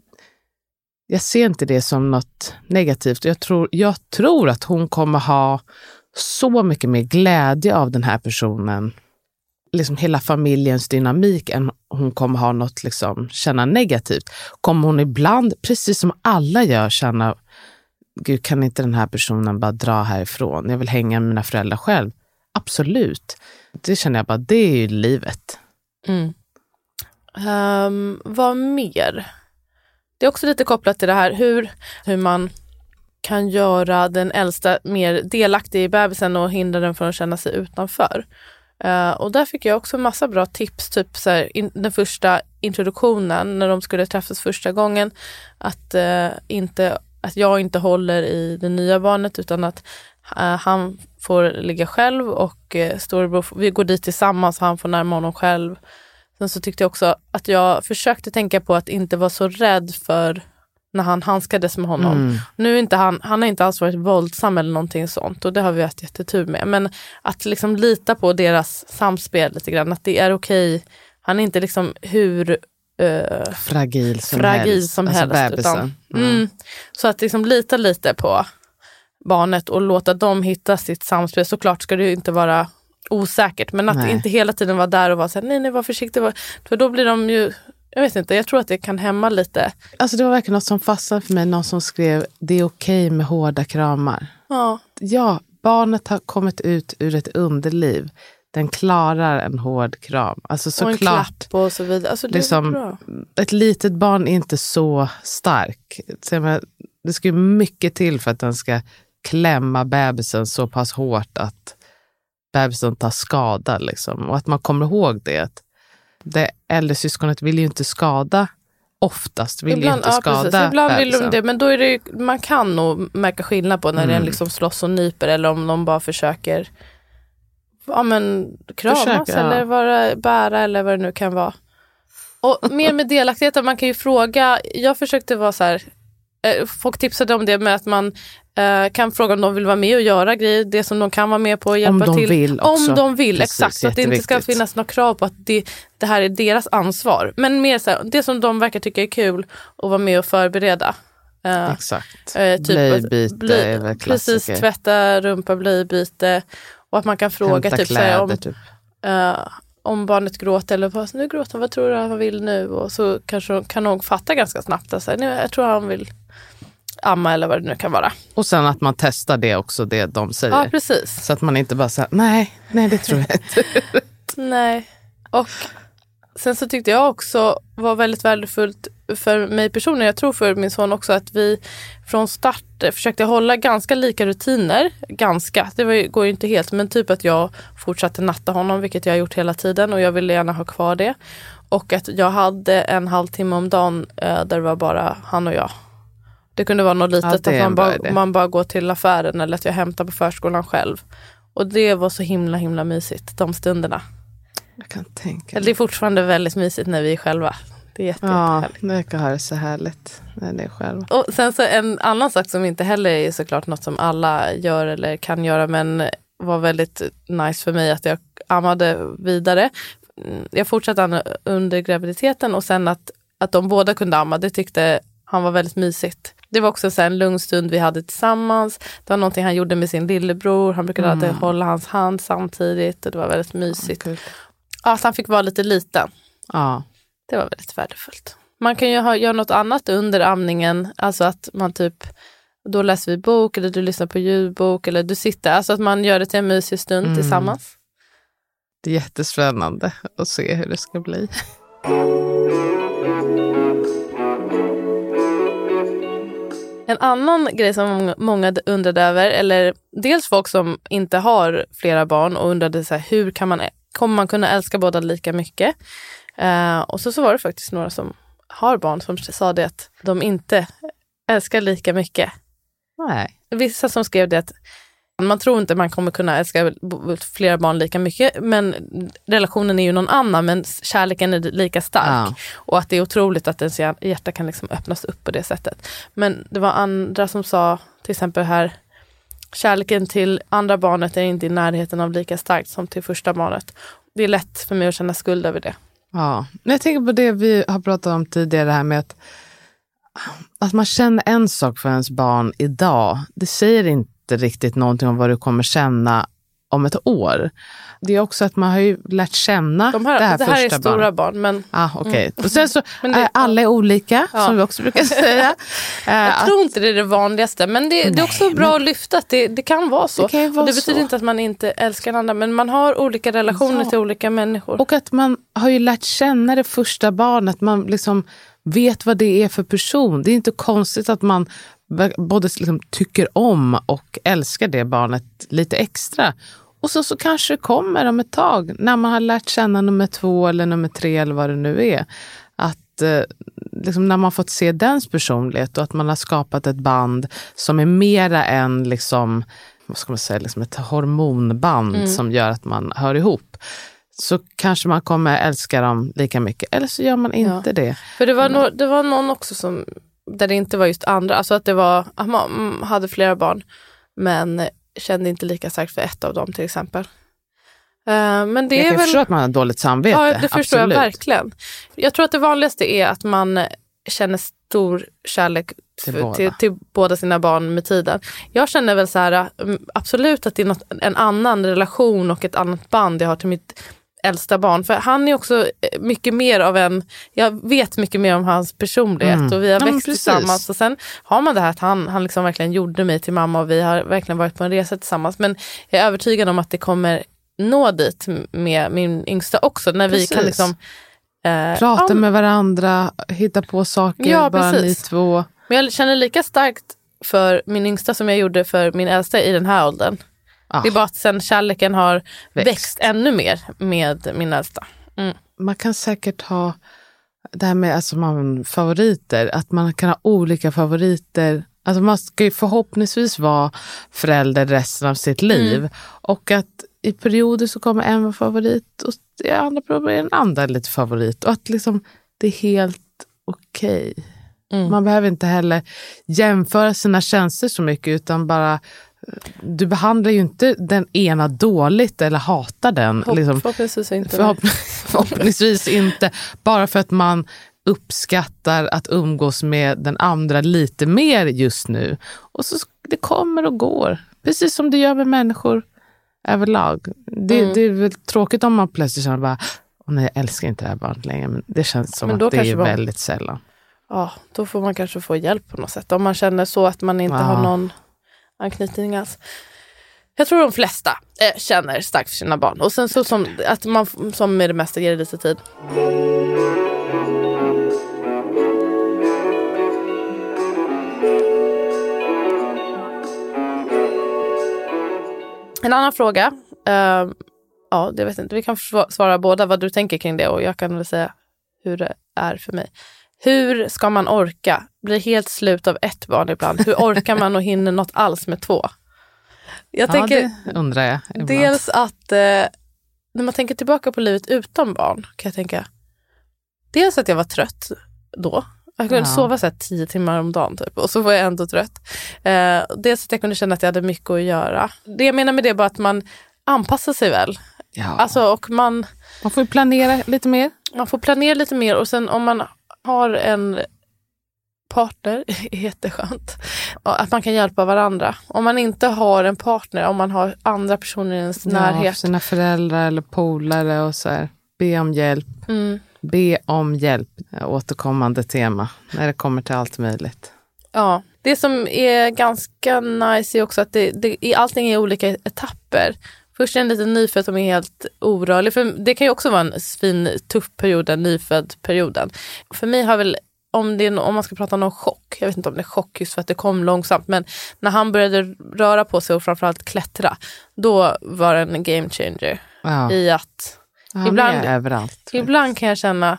[SPEAKER 1] jag ser inte det som något negativt. Jag tror, jag tror att hon kommer ha så mycket mer glädje av den här personen, liksom hela familjens dynamik, än hon kommer ha något, liksom, känna negativt. Kommer hon ibland, precis som alla gör, känna, gud kan inte den här personen bara dra härifrån? Jag vill hänga med mina föräldrar själv. Absolut. Det känner jag bara, det är ju livet.
[SPEAKER 2] Mm. Um, vad mer? Det är också lite kopplat till det här hur, hur man kan göra den äldsta mer delaktig i bebisen och hindra den från att känna sig utanför. Uh, och där fick jag också massa bra tips, typ så här, in, den första introduktionen när de skulle träffas första gången. Att, uh, inte, att jag inte håller i det nya barnet utan att uh, han får ligga själv och uh, storebror, vi går dit tillsammans, han får närma honom själv. Sen så tyckte jag också att jag försökte tänka på att inte vara så rädd för när han handskades med honom.
[SPEAKER 1] Mm.
[SPEAKER 2] Nu inte han, han har inte alls varit våldsam eller någonting sånt och det har vi haft jättetur med. Men att liksom lita på deras samspel lite grann, att det är okej. Han är inte liksom hur eh,
[SPEAKER 1] Fragil som
[SPEAKER 2] fragil
[SPEAKER 1] helst.
[SPEAKER 2] som
[SPEAKER 1] alltså
[SPEAKER 2] helst. Utan, mm, så att liksom lita lite på barnet och låta dem hitta sitt samspel. Såklart ska det ju inte vara osäkert men att
[SPEAKER 1] Nej.
[SPEAKER 2] inte hela tiden vara där och vara såhär nej nej var försiktig. var-" För då blir de ju, jag vet inte, jag tror att det kan hämma lite.
[SPEAKER 1] Alltså det var verkligen något som fastnade för mig. Någon som skrev det är okej med hårda kramar.
[SPEAKER 2] Ja,
[SPEAKER 1] Ja, barnet har kommit ut ur ett underliv. Den klarar en hård kram. Alltså
[SPEAKER 2] och en
[SPEAKER 1] såklart.
[SPEAKER 2] klapp och så vidare. Alltså, det är
[SPEAKER 1] liksom,
[SPEAKER 2] bra.
[SPEAKER 1] ett litet barn är inte så stark. Så menar, det ska ju mycket till för att den ska klämma bebisen så pass hårt att bebisen tar skada. Liksom. Och att man kommer ihåg det. Att det äldre syskonet vill ju inte skada oftast. Vill ju inte
[SPEAKER 2] ja,
[SPEAKER 1] skada
[SPEAKER 2] precis. Ibland vill de
[SPEAKER 1] bebisen.
[SPEAKER 2] det men då är det, ju- man kan nog märka skillnad på när
[SPEAKER 1] Mm.
[SPEAKER 2] den liksom slåss och nyper eller om de bara försöker ja, men, kramas
[SPEAKER 1] Försöker, ja.
[SPEAKER 2] eller vara, bära eller vad det nu kan vara. Och mer med delaktighet, man kan ju fråga, jag försökte vara så här, eh, folk tipsade om det med att man kan fråga om de vill vara med och göra grejer, det som de kan vara med på och hjälpa
[SPEAKER 1] de
[SPEAKER 2] till.
[SPEAKER 1] vill också.
[SPEAKER 2] Om de vill,
[SPEAKER 1] Precis,
[SPEAKER 2] exakt. Så att det inte ska finnas några krav på att det, det här är deras ansvar. Men mer så här, det som de verkar tycka är kul att vara med och förbereda. Eh,
[SPEAKER 1] Exakt.
[SPEAKER 2] eh, typ
[SPEAKER 1] Blöjbyte
[SPEAKER 2] blöj-
[SPEAKER 1] är väl
[SPEAKER 2] Precis,
[SPEAKER 1] klassiker.
[SPEAKER 2] tvätta rumpa, blöjbyte. Och att man kan fråga
[SPEAKER 1] Hämta
[SPEAKER 2] typ, så här,
[SPEAKER 1] kläder.
[SPEAKER 2] om,
[SPEAKER 1] typ.
[SPEAKER 2] eh, om barnet gråter eller vad, nu gråter vad tror du han vill nu? Och så kanske kan de fatta ganska snabbt att så här, "Nej, jag tror han vill amma eller vad det nu kan vara.
[SPEAKER 1] Och sen att man testar det också, det de säger.
[SPEAKER 2] Ja, precis.
[SPEAKER 1] Så att man inte bara säger nej, nej det tror jag inte. *laughs*
[SPEAKER 2] Nej. Och sen så tyckte jag också var väldigt värdefullt för mig personligen, jag tror för min son också, att vi från start försökte hålla ganska lika rutiner. Ganska, det var går ju inte helt, men typ att jag fortsatte natta honom, vilket jag har gjort hela tiden och jag ville gärna ha kvar det. Och att jag hade en halvtimme om dagen eh, där det var bara han och jag. Det kunde vara något litet, att
[SPEAKER 1] en
[SPEAKER 2] man bara, man bara går till affären eller att jag hämtar på förskolan själv. Och det var så himla himla mysigt, de stunderna.
[SPEAKER 1] Jag kan tänka
[SPEAKER 2] det är fortfarande väldigt mysigt när vi är själva. Det är jätte,
[SPEAKER 1] Ja, kan ha det så härligt när det är själv.
[SPEAKER 2] Och sen så en annan sak som inte heller är såklart något som alla gör eller kan göra men var väldigt nice för mig att jag ammade vidare. Mm, Jag fortsatte under graviditeten och sen att, att de båda kunde amma, det tyckte han var väldigt mysigt. Det var också så en lugn stund vi hade tillsammans. Det var någonting han gjorde med sin lillebror. Han brukade alltid hålla hans hand samtidigt och det var väldigt mysigt.
[SPEAKER 1] Gud.
[SPEAKER 2] Ja, så han fick vara lite liten.
[SPEAKER 1] Ja.
[SPEAKER 2] Det var väldigt värdefullt. Man kan ju ha, göra något annat under amningen, alltså att man typ då läser vi bok eller du lyssnar på ljudbok eller du sitter, alltså att man gör det till en mysig stund
[SPEAKER 1] Mm.
[SPEAKER 2] tillsammans.
[SPEAKER 1] Det är jättespännande att se hur det ska bli. *laughs*
[SPEAKER 2] En annan grej som många- undrade över, eller dels folk som inte har flera barn och undrade så här, hur kan man, kommer man kunna älska båda lika mycket? Eh, och så, så var det faktiskt några som har barn som sa det att de inte älskar lika mycket.
[SPEAKER 1] Nej.
[SPEAKER 2] vissa som skrev det att man tror inte man kommer kunna älska flera barn lika mycket men relationen är ju någon annan men kärleken är lika stark.
[SPEAKER 1] Ja.
[SPEAKER 2] Och att det är otroligt att ens hjär- hjärta kan liksom öppnas upp på det sättet. Men det var andra som sa till exempel här kärleken till andra barnet är inte i närheten av lika starkt som till första barnet. Det är lätt för mig att känna skuld över det.
[SPEAKER 1] Ja. Men jag tänker på det vi har pratat om tidigare, det här med att, att man känner en sak för ens barn idag. Det säger inte riktigt någonting om vad du kommer känna om ett år. Det är också att man har ju lärt känna
[SPEAKER 2] De här,
[SPEAKER 1] det här
[SPEAKER 2] det här är
[SPEAKER 1] första
[SPEAKER 2] stora
[SPEAKER 1] barnet.
[SPEAKER 2] barn men
[SPEAKER 1] Ah, okay. Och sen så, *laughs*
[SPEAKER 2] Men det-
[SPEAKER 1] alla är olika,
[SPEAKER 2] Ja.
[SPEAKER 1] som vi också brukar *laughs* säga. Eh,
[SPEAKER 2] jag tror inte det är det vanligaste. Men det, det är också bra att lyfta att det, det kan vara så.
[SPEAKER 1] Det kan vara
[SPEAKER 2] och det betyder
[SPEAKER 1] så.
[SPEAKER 2] inte att man inte älskar andra men man har olika relationer
[SPEAKER 1] Ja.
[SPEAKER 2] till olika människor.
[SPEAKER 1] Och att man har ju lärt känna det första barnet. Man liksom vet vad det är för person. Det är inte konstigt att man både liksom tycker om och älskar det barnet lite extra. Och så, så kanske det kommer om ett tag, när man har lärt känna nummer två eller nummer tre eller vad det nu är. Att eh, liksom när man fått se dens personlighet och att man har skapat ett band som är mera än liksom, vad ska man säga, liksom ett hormonband som gör att man hör ihop så kanske man kommer älska dem lika mycket. Eller så gör man inte
[SPEAKER 2] Ja.
[SPEAKER 1] det.
[SPEAKER 2] För det var, no, det var någon också som, där det inte var just andra, alltså att det var, att man mm, hade flera barn men kände inte lika starkt för ett av dem till exempel. Eh, men det
[SPEAKER 1] jag
[SPEAKER 2] är
[SPEAKER 1] kan
[SPEAKER 2] väl...
[SPEAKER 1] förstå att man har dåligt samvete.
[SPEAKER 2] Ja, det förstår
[SPEAKER 1] absolut.
[SPEAKER 2] jag verkligen. Jag tror att det vanligaste är att man känner stor kärlek
[SPEAKER 1] Till båda.
[SPEAKER 2] till, till båda sina barn med tiden. Jag känner väl så här, mm, absolut att det är något, en annan relation och ett annat band jag har till mitt äldsta barn. För han är också eh, mycket mer av en, jag vet mycket mer om hans personlighet
[SPEAKER 1] Mm.
[SPEAKER 2] och vi har
[SPEAKER 1] Ja,
[SPEAKER 2] växt
[SPEAKER 1] precis.
[SPEAKER 2] tillsammans. Och sen har man det här att han, han liksom verkligen gjorde mig till mamma och vi har verkligen varit på en resa tillsammans. Men jag är övertygad om att det kommer nå dit med min yngsta också. När vi
[SPEAKER 1] Precis.
[SPEAKER 2] kan liksom eh,
[SPEAKER 1] Prata
[SPEAKER 2] ja,
[SPEAKER 1] med varandra, hitta på saker,
[SPEAKER 2] Ja,
[SPEAKER 1] bara ni
[SPEAKER 2] precis.
[SPEAKER 1] två.
[SPEAKER 2] Men jag känner lika starkt för min yngsta som jag gjorde för min äldsta i den här åldern.
[SPEAKER 1] Ah,
[SPEAKER 2] Det är bara att sen kärleken har växt,
[SPEAKER 1] Växt.
[SPEAKER 2] ännu mer med min äldsta.
[SPEAKER 1] man kan säkert ha det här med alltså man, favoriter, att man kan ha olika favoriter. Alltså man ska ju förhoppningsvis vara förälder resten av sitt liv. Och att i perioder så kommer en vara favorit och i andra perioder är den andra lite favorit. Och att liksom det är helt okej. Man behöver inte heller jämföra sina känslor så mycket utan bara du behandlar ju inte den ena dåligt eller hatar den.
[SPEAKER 2] Hopp,
[SPEAKER 1] liksom,
[SPEAKER 2] Förhoppningsvis inte.
[SPEAKER 1] Förhopp *laughs* förhoppningsvis inte. Bara för att man uppskattar att umgås med den andra lite mer just nu. Och så Det kommer och går. Precis som det gör med människor överlag. Det,
[SPEAKER 2] Mm.
[SPEAKER 1] det är väl tråkigt om man plötsligt känner bara Åh, nej, jag älskar inte det här barnet längre. Men det känns som att det är
[SPEAKER 2] man-
[SPEAKER 1] väldigt sällan.
[SPEAKER 2] Ja, då får man kanske få hjälp på något sätt. Om man känner så att man inte
[SPEAKER 1] Ja.
[SPEAKER 2] har någon anknytning alls. Jag tror de flesta eh, känner starkt för sina barn. Och sen så som, att man som med det mesta ger det lite tid. En annan fråga. eh, ja, det vet jag inte. Vi kan svara båda vad du tänker kring det och jag kan väl säga hur det är för mig. Hur ska man orka? Blir helt slut av ett barn ibland. Hur orkar man och hinner något alls med två? Jag
[SPEAKER 1] Ja,
[SPEAKER 2] tänker
[SPEAKER 1] det undrar jag. ibland.
[SPEAKER 2] dels att eh, när man tänker tillbaka på livet utan barn kan jag tänka dels att jag var trött då. Jag kunde
[SPEAKER 1] Ja.
[SPEAKER 2] sova så tio timmar om dagen typ, och så var jag ändå trött. Eh, dels att jag kunde känna att jag hade mycket att göra. Det jag menar med det är bara att man anpassar sig väl.
[SPEAKER 1] ja.
[SPEAKER 2] Alltså, och man,
[SPEAKER 1] man får planera lite mer.
[SPEAKER 2] man får planera lite mer och sen om man har en partner, är *laughs* jätteskönt. Att man kan hjälpa varandra. Om man inte har en partner, om man har andra personer i ens
[SPEAKER 1] Ja,
[SPEAKER 2] närhet.
[SPEAKER 1] sina föräldrar eller polare och så här. Be om hjälp.
[SPEAKER 2] Mm.
[SPEAKER 1] Be om hjälp. Återkommande tema när det kommer till allt möjligt.
[SPEAKER 2] Ja, det som är ganska nice är också att det, det, allting är i olika etapper. Först är en liten nyfödd som är helt orörlig. För det kan ju också vara en svin tuff period, den nyfödd-perioden. För mig har väl, om, det om man ska prata om någon chock, jag vet inte om det är chock just för att det kom långsamt, men när han började röra på sig och framförallt klättra, då var det en game changer
[SPEAKER 1] Ja.
[SPEAKER 2] i att
[SPEAKER 1] Han
[SPEAKER 2] ibland-
[SPEAKER 1] överallt.
[SPEAKER 2] Ibland kan jag känna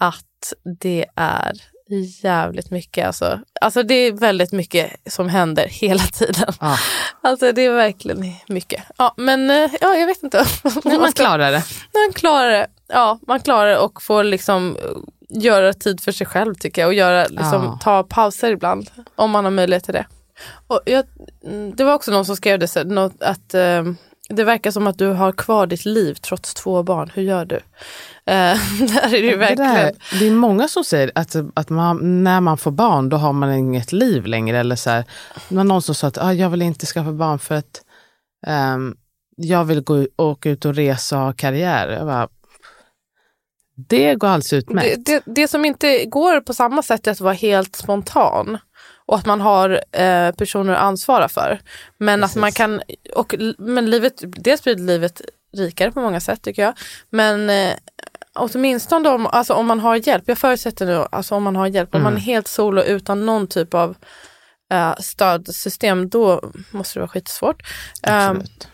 [SPEAKER 2] att det är jävligt mycket. Alltså, alltså det är väldigt mycket som händer *laughs* hela tiden.
[SPEAKER 1] Ja.
[SPEAKER 2] Alltså det är verkligen mycket. Ja, men eh, ja, jag vet inte. *laughs*
[SPEAKER 1] Men man klarar det.
[SPEAKER 2] Man klarar det. Ja, man klarar det och får liksom eh, göra tid för sig själv tycker jag. Och göra, liksom,
[SPEAKER 1] Ja.
[SPEAKER 2] ta pauser ibland. Om man har möjlighet till det. Och jag, mm, det var också någon som skrev det, så, något, att eh, det verkar som att du har kvar ditt liv trots två barn. Hur gör du? Eh, *laughs* där är det ju
[SPEAKER 1] Det,
[SPEAKER 2] verkligen.
[SPEAKER 1] där, det är många som säger att, att man, när man får barn då har man inget liv längre. Eller så här, det någon som sa att ah, jag vill inte skaffa barn för att ehm, jag vill gå, åka ut och resa och ha karriär. Jag bara, det går alldeles
[SPEAKER 2] Det,
[SPEAKER 1] utmärkt.
[SPEAKER 2] det, det som inte går på samma sätt är att vara helt spontan och att man har eh, personer att ansvara för. Men att
[SPEAKER 1] Precis.
[SPEAKER 2] man kan, och, men livet, dels blir livet rikare på många sätt tycker jag. Men eh, åtminstone om, alltså, om man har hjälp, jag förutsätter nu, alltså om man har hjälp, om man är helt solo utan någon typ av eh, stödsystem, då måste det vara skitsvårt.
[SPEAKER 1] Absolut.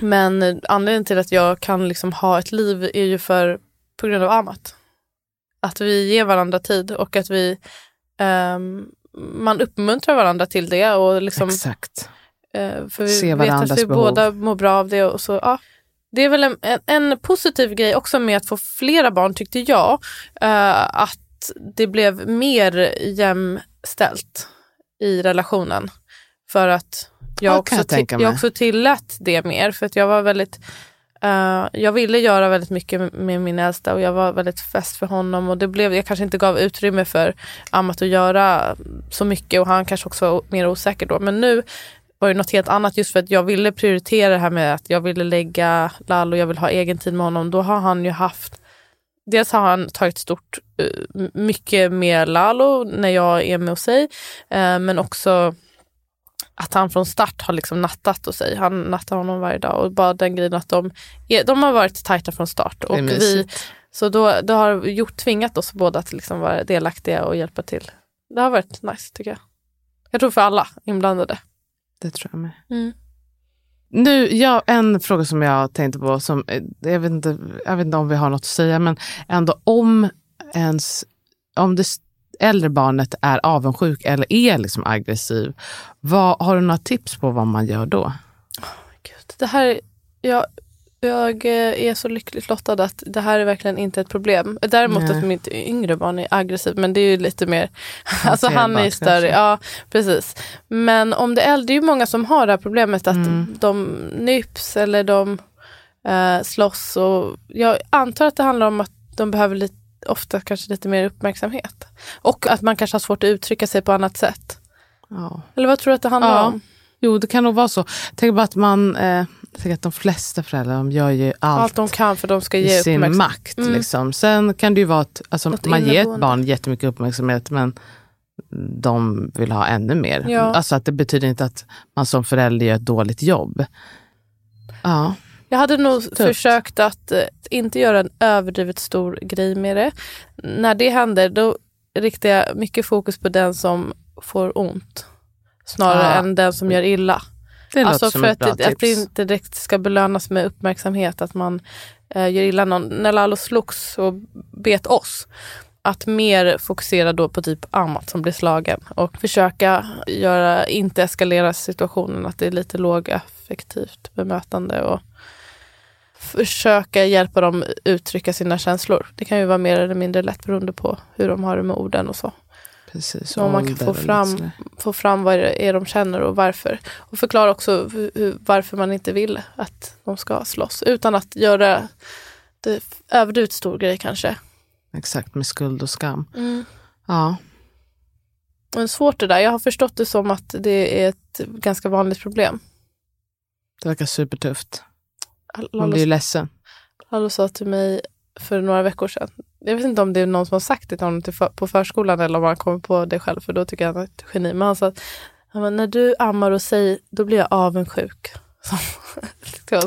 [SPEAKER 2] men anledningen till att jag kan liksom ha ett liv är ju för, på grund av Amat. Att vi ger varandra tid och att vi ehm, man uppmuntrar varandra till det. Och liksom,
[SPEAKER 1] Exakt.
[SPEAKER 2] eh, för vi
[SPEAKER 1] Se
[SPEAKER 2] vet att vi
[SPEAKER 1] behov.
[SPEAKER 2] båda mår bra av det. Och så, ja, det är väl en, en, positiv grej också med att få flera barn tyckte jag. eh, att det blev mer jämställt i relationen. För att jag,
[SPEAKER 1] Ja,
[SPEAKER 2] också,
[SPEAKER 1] jag
[SPEAKER 2] ti-
[SPEAKER 1] tänka
[SPEAKER 2] jag också tillät det mer. För att jag var väldigt eh, jag ville göra väldigt mycket med- min äldsta och jag var väldigt fäst för honom och det blev, jag kanske inte gav utrymme för Amat att göra så mycket och han kanske också var mer osäker då. Men nu var det något helt annat just för att jag ville prioritera det här med att jag ville lägga Lalo, jag vill ha egen tid med honom. Då har han ju haft Dels har han tagit stort, eh, mycket med Lalo när jag är med hos sig, eh, men också att han från start har liksom nattat hos sig. Han nattar honom varje dag och bara den grejen att de, är, de har varit tajta från start. Och vi, så då, det har gjort, tvingat oss båda att liksom vara delaktiga och hjälpa till. Det har varit nice tycker jag. Jag tror för alla inblandade.
[SPEAKER 1] Det tror jag med.
[SPEAKER 2] Mm.
[SPEAKER 1] Nu, ja, en fråga som jag tänkte på, som, eh, jag, vet inte, jag vet inte om vi har något att säga, men ändå om ens, om det äldre barnet är avundsjuk eller är liksom aggressiv, vad, har du några tips på vad man gör då?
[SPEAKER 2] Gud, det här, jag, jag eh, är så lyckligt lottad att det här är verkligen inte ett problem. Däremot
[SPEAKER 1] Nej.
[SPEAKER 2] att mitt yngre barn är aggressiv, men det är ju lite mer, *laughs* alltså han är större. Ja, precis. Men om det är äldre, det är ju många som har det här problemet att
[SPEAKER 1] Mm.
[SPEAKER 2] de nyps eller de eh, slåss. Och jag antar att det handlar om att de behöver lite, ofta kanske lite mer uppmärksamhet. Och att man kanske har svårt att uttrycka sig på annat sätt.
[SPEAKER 1] Ja.
[SPEAKER 2] Eller vad tror du att det handlar
[SPEAKER 1] Ja.
[SPEAKER 2] om?
[SPEAKER 1] Jo, det kan nog vara så. Tänk bara att man, eh, att de flesta föräldrar de gör ju allt,
[SPEAKER 2] Allt de kan för de ska ge
[SPEAKER 1] i sin makt.
[SPEAKER 2] Mm.
[SPEAKER 1] Liksom. Sen kan det ju vara att alltså,
[SPEAKER 2] Något
[SPEAKER 1] man ger ett barn jättemycket uppmärksamhet men de vill ha ännu mer.
[SPEAKER 2] Ja.
[SPEAKER 1] Alltså att det betyder inte att man som förälder gör ett dåligt jobb. Ja,
[SPEAKER 2] Jag hade nog försökt att eh, inte göra en överdrivet stor grej med det. När det händer då riktar jag mycket fokus på den som får ont. Snarare
[SPEAKER 1] Ja.
[SPEAKER 2] än den som gör illa.
[SPEAKER 1] Det
[SPEAKER 2] alltså för att, det, att det inte direkt ska belönas med uppmärksamhet. Att man eh, gör illa någon. När Lalo slogs och bet oss. Att mer fokusera då på typ Amat som blir slagen. Och försöka göra, inte eskalera situationen. Att det är lite lågaffektivt bemötande. Och försöka hjälpa dem uttrycka sina känslor. Det kan ju vara mer eller mindre lätt beroende på hur de har det med orden och så.
[SPEAKER 1] Precis,
[SPEAKER 2] om man kan få fram, få fram vad det är de känner och varför. Och förklara också hur, varför man inte vill att de ska slåss. Utan att göra det överdrivet stor grej kanske.
[SPEAKER 1] Exakt, med skuld och skam.
[SPEAKER 2] Mm.
[SPEAKER 1] Ja,
[SPEAKER 2] Men svårt det där. Jag har förstått det som att det är ett ganska vanligt problem.
[SPEAKER 1] det verkar supertufft. Man blir ju ledsen.
[SPEAKER 2] Lalo sa till mig för några veckor sedan. Jag vet inte om det är någon som har sagt det till honom till för, på förskolan eller om han kommer på det själv för då tycker jag han är ett geni. Men han sa att han när du ammar och säger då blir jag avundsjuk. *laughs*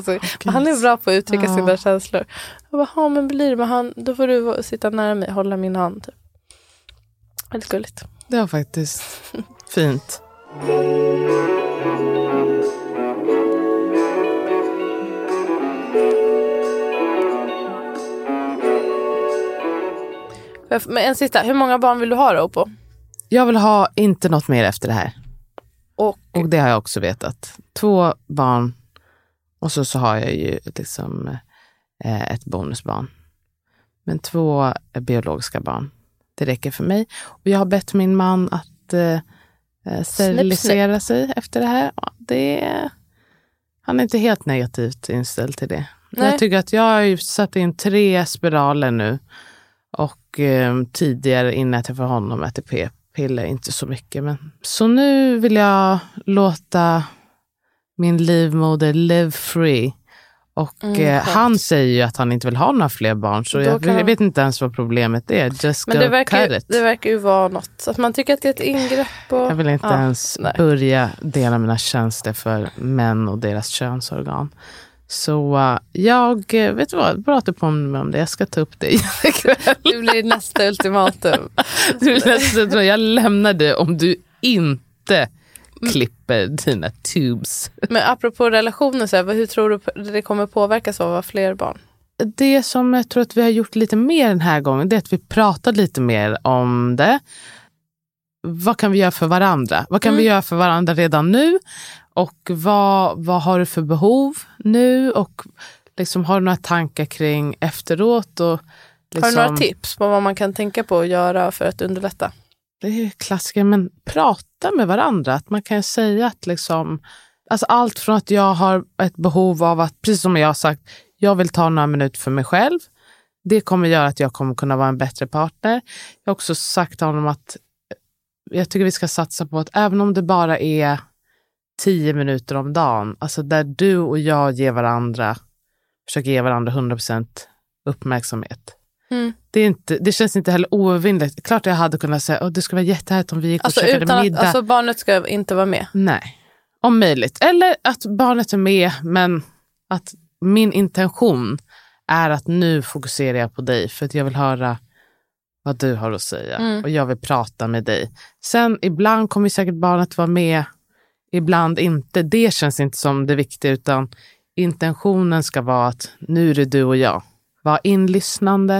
[SPEAKER 2] Så, han är bra på att uttrycka
[SPEAKER 1] Ja.
[SPEAKER 2] sina känslor. Jag bara, ja men blir det, men han, då får du sitta nära mig, hålla min hand. Typ. Väldigt gulligt.
[SPEAKER 1] Det var faktiskt fint.
[SPEAKER 2] Men en sista, hur många barn vill du ha då på?
[SPEAKER 1] Jag vill ha inte något mer efter det här.
[SPEAKER 2] Och,
[SPEAKER 1] Och det har jag också vetat. Två barn och så, så har jag ju liksom eh, ett bonusbarn. Men två biologiska barn. Det räcker för mig. Och jag har bett min man att eh, eh, sterilisera sig efter det här. Ja, Det, han är inte helt negativt inställd till det.
[SPEAKER 2] Nej.
[SPEAKER 1] Jag tycker att jag har satt in tre spiraler nu. Och eh, tidigare innan jag träffade honom äter p-piller, inte så mycket. Men... Så nu vill jag låta min livmoder live free. Och
[SPEAKER 2] Mm,
[SPEAKER 1] eh, han säger ju att han inte vill ha några fler barn. Så jag, jag vet inte ens vad problemet är. Just
[SPEAKER 2] men det verkar, ju, det verkar ju vara något. Att man tycker att det är ett ingrepp. Och,
[SPEAKER 1] Jag vill inte
[SPEAKER 2] Ja,
[SPEAKER 1] ens
[SPEAKER 2] nej.
[SPEAKER 1] börja dela mina tjänster för män och deras könsorgan. Så eh, jag, eh, vet du vad, bra att du påminner mig om det. Jag ska ta upp det *laughs* ikväll.
[SPEAKER 2] Det blir nästa ultimatum.
[SPEAKER 1] Du är ledsen, jag lämnar det om du inte klipper dina tubes.
[SPEAKER 2] Men apropå relationer, så här, hur tror du det kommer påverkas av att ha fler barn?
[SPEAKER 1] Det som jag tror att vi har gjort lite mer den här gången, det är att vi pratar lite mer om det. Vad kan vi göra för varandra? Vad kan vi göra för varandra redan nu? Och vad, vad har du för behov nu? Och liksom, har du några tankar kring efteråt? Och, liksom,
[SPEAKER 2] Har du några tips på vad man kan tänka på att göra för att underlätta?
[SPEAKER 1] Det är klassiker, men prata med varandra. Att man kan säga att liksom, alltså allt från att jag har ett behov av att, precis som jag har sagt, jag vill ta några minuter för mig själv. Det kommer göra att jag kommer kunna vara en bättre partner. Jag har också sagt till honom att jag tycker vi ska satsa på att även om det bara är tio minuter om dagen, alltså där du och jag ger varandra, försöker ge varandra 100% uppmärksamhet.
[SPEAKER 2] Mm.
[SPEAKER 1] Det, är inte, det känns inte heller oövervinnligt. Klart jag hade kunnat säga att det skulle vara jättehärligt om vi gick
[SPEAKER 2] Alltså,
[SPEAKER 1] och käkade
[SPEAKER 2] utan att,
[SPEAKER 1] middag.
[SPEAKER 2] alltså barnet ska inte vara med.
[SPEAKER 1] Nej, om möjligt. Eller att barnet är med, men att min intention är att nu fokuserar jag på dig för att jag vill höra vad du har att säga
[SPEAKER 2] Mm.
[SPEAKER 1] och jag vill prata med dig. Sen ibland kommer säkert barnet vara med, ibland inte. Det känns inte som det viktiga utan intentionen ska vara att nu är det du och jag. Var inlyssnande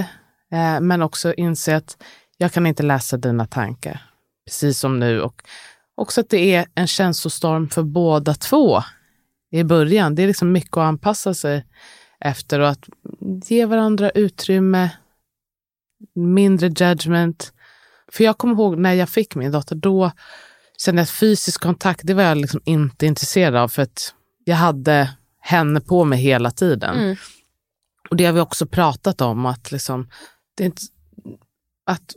[SPEAKER 1] eh, men också inse att jag kan inte läsa dina tankar. Precis som nu och också att det är en känslostorm för båda två i början. Det är liksom mycket att anpassa sig efter och att ge varandra utrymme, mindre judgment. För jag kommer ihåg när jag fick min dotter, då jag att fysisk kontakt, det var jag liksom inte intresserad av för att jag hade henne på mig hela tiden.
[SPEAKER 2] Mm.
[SPEAKER 1] Och det har vi också pratat om, att, liksom, det är inte, att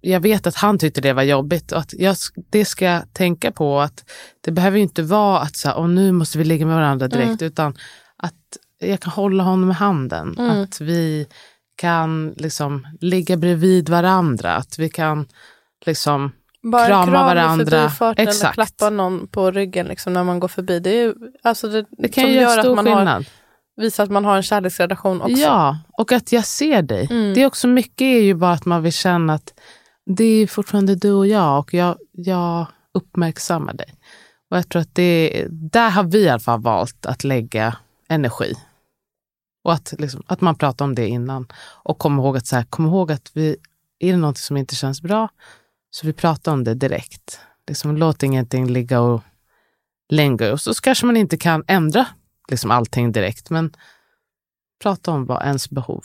[SPEAKER 1] jag vet att han tyckte det var jobbigt och att jag, det ska jag tänka på att det behöver inte vara att så här, "Åh, nu måste vi ligga med varandra direkt, utan att jag kan hålla honom i handen.
[SPEAKER 2] Mm.
[SPEAKER 1] Att vi kan liksom ligga bredvid varandra, att vi kan liksom
[SPEAKER 2] Bara
[SPEAKER 1] Krama
[SPEAKER 2] kram
[SPEAKER 1] varandra.
[SPEAKER 2] i eller
[SPEAKER 1] Exakt.
[SPEAKER 2] klappa någon på ryggen liksom, när man går förbi. Det, är, ju- alltså det,
[SPEAKER 1] det kan ju
[SPEAKER 2] gör
[SPEAKER 1] göra
[SPEAKER 2] att
[SPEAKER 1] stor
[SPEAKER 2] man har,
[SPEAKER 1] skillnad.
[SPEAKER 2] visar att man har en kärleksrelation också.
[SPEAKER 1] Ja, och att jag ser dig.
[SPEAKER 2] Mm.
[SPEAKER 1] Det är också mycket är ju bara att man vill känna att det är fortfarande du och jag och jag, jag uppmärksammar dig. Och jag tror att det, där har vi i alla fall valt att lägga energi. Och att, liksom, att man pratar om det innan. Och kom ihåg att, så här, kom ihåg att vi, är det något som inte känns bra, så vi pratar om det direkt. Liksom, låt ingenting ligga och linger. Och så kanske man inte kan ändra liksom, allting direkt, men prata om vad ens behov.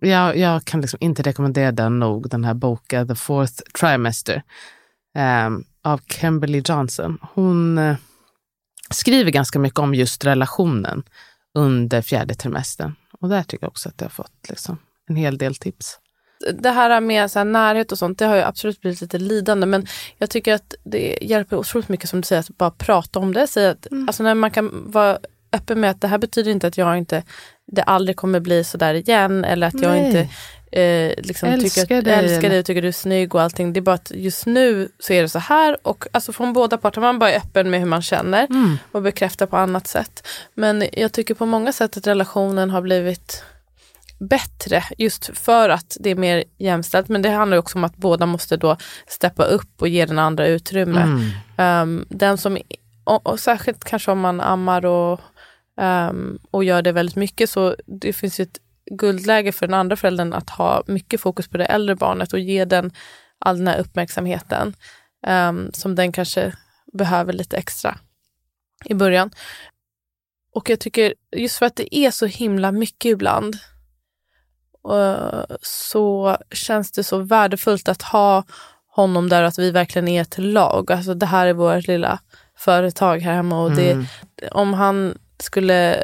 [SPEAKER 1] Jag, jag kan liksom inte rekommendera den nog, den här boken The Fourth Trimester ehm, av Kimberly Johnson. Hon eh, skriver ganska mycket om just relationen under fjärde trimestern. Och där tycker jag också att jag har fått liksom, en hel del tips
[SPEAKER 2] det här med så här närhet och sånt, det har ju absolut blivit lite lidande. Men jag tycker att det hjälper otroligt mycket som du säger, att bara prata om det. Säga att,
[SPEAKER 1] Mm.
[SPEAKER 2] alltså när man kan vara öppen med att det här betyder inte att jag inte, det aldrig kommer bli så där igen. Eller att jag
[SPEAKER 1] Nej.
[SPEAKER 2] inte eh, liksom
[SPEAKER 1] Älskar
[SPEAKER 2] tycker att,
[SPEAKER 1] dig,
[SPEAKER 2] älskar dig och tycker du är snygg och allting. Det är bara att just nu så är det så här. Och alltså från båda parter, man bara är öppen med hur man känner
[SPEAKER 1] Mm.
[SPEAKER 2] och bekräftar på annat sätt. Men jag tycker på många sätt att relationen har blivit bättre just för att det är mer jämställt. Men det handlar också om att båda måste då steppa upp och ge den andra utrymme.
[SPEAKER 1] Mm.
[SPEAKER 2] Ehm, den som, och, och särskilt kanske om man ammar och, ehm, och gör det väldigt mycket så det finns ju ett guldläge för den andra föräldern att ha mycket fokus på det äldre barnet och ge den all den här uppmärksamheten ehm, som den kanske behöver lite extra i början. Och jag tycker just för att det är så himla mycket ibland så känns det så värdefullt att ha honom där och att vi verkligen är ett lag. Alltså det här är vårt lilla företag här hemma och det,
[SPEAKER 1] Mm.
[SPEAKER 2] om han skulle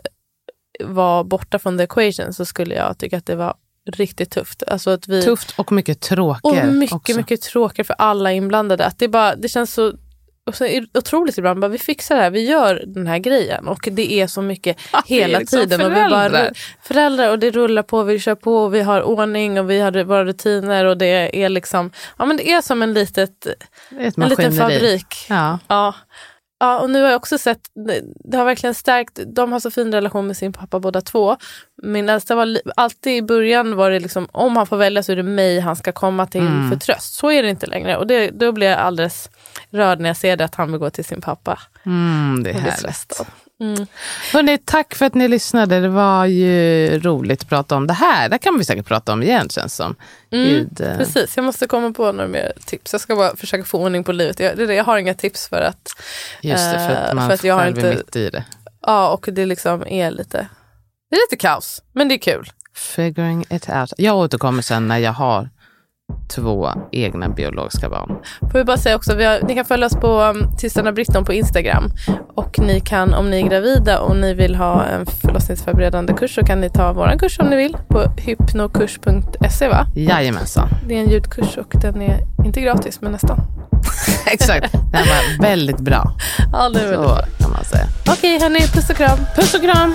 [SPEAKER 2] vara borta från the equation så skulle jag tycka att det var riktigt tufft. Alltså att vi,
[SPEAKER 1] Tufft och mycket tråkigt.
[SPEAKER 2] och mycket,
[SPEAKER 1] också.
[SPEAKER 2] mycket tråkigare för alla inblandade. Att det, bara, det känns så och så är det otroligt ibland. Bara, vi fixar det här, vi gör den här grejen. Och det är så mycket *laughs*
[SPEAKER 1] är
[SPEAKER 2] hela
[SPEAKER 1] liksom
[SPEAKER 2] tiden. Och vi
[SPEAKER 1] föräldrar.
[SPEAKER 2] bara, föräldrar och det rullar på, vi kör på, och vi har ordning och vi har våra rutiner. Och det är liksom, ja men det är som en, litet, en liten fabrik.
[SPEAKER 1] Ja.
[SPEAKER 2] Ja. Ja, och nu har jag också sett, det, har verkligen stärkt, de har så fin relation med sin pappa båda två. Min äldsta var alltid i början var det liksom, om han får välja så är det mig han ska komma till
[SPEAKER 1] Mm.
[SPEAKER 2] för tröst. Så är det inte längre och det, då blir jag alldeles rörd när jag ser det att han vill gå till sin pappa.
[SPEAKER 1] Mm, det är härligt.
[SPEAKER 2] Mm.
[SPEAKER 1] Hörrni, tack för att ni lyssnade. Det var ju roligt att prata om det här. Det kan vi säkert prata om igen känns som.
[SPEAKER 2] Mm,
[SPEAKER 1] Gud, eh,
[SPEAKER 2] Precis, jag måste komma på några mer tips. Jag ska bara försöka få ordning på livet. Jag, det är jag har inga tips för att,
[SPEAKER 1] just det, för
[SPEAKER 2] eh,
[SPEAKER 1] att man
[SPEAKER 2] för att jag har
[SPEAKER 1] själv är
[SPEAKER 2] inte-
[SPEAKER 1] mitt i det.
[SPEAKER 2] ja och det liksom är lite Det är lite kaos, men det är kul.
[SPEAKER 1] Figuring it out. Jag återkommer sen när jag har två egna biologiska barn.
[SPEAKER 2] Får vi bara säga också, har, ni kan följa oss på um, Systrarna Britton på Instagram. Och ni kan, om ni är gravida och ni vill ha en förlossningsförberedande kurs så kan ni ta vår kurs om ni vill på hypnokurs.se va?
[SPEAKER 1] Jajamensan.
[SPEAKER 2] Det är en ljudkurs och den är inte gratis men nästan. *laughs*
[SPEAKER 1] Exakt. Den var väldigt bra.
[SPEAKER 2] Ja, det är väldigt
[SPEAKER 1] Så
[SPEAKER 2] bra.
[SPEAKER 1] kan man säga.
[SPEAKER 2] Okej hörni, puss och kram.
[SPEAKER 1] Puss och kram!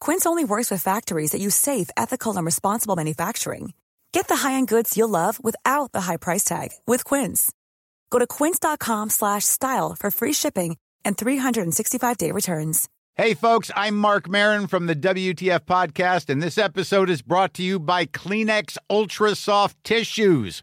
[SPEAKER 4] Quince only works with factories that use safe, ethical, and responsible manufacturing. Get the high-end goods you'll love without the high price tag with Quince. Go to quince.com slash style for free shipping and 365-day returns.
[SPEAKER 5] Hey, folks, I'm Mark Marin from the WTF Podcast, and this episode is brought to you by Kleenex Ultra Soft Tissues,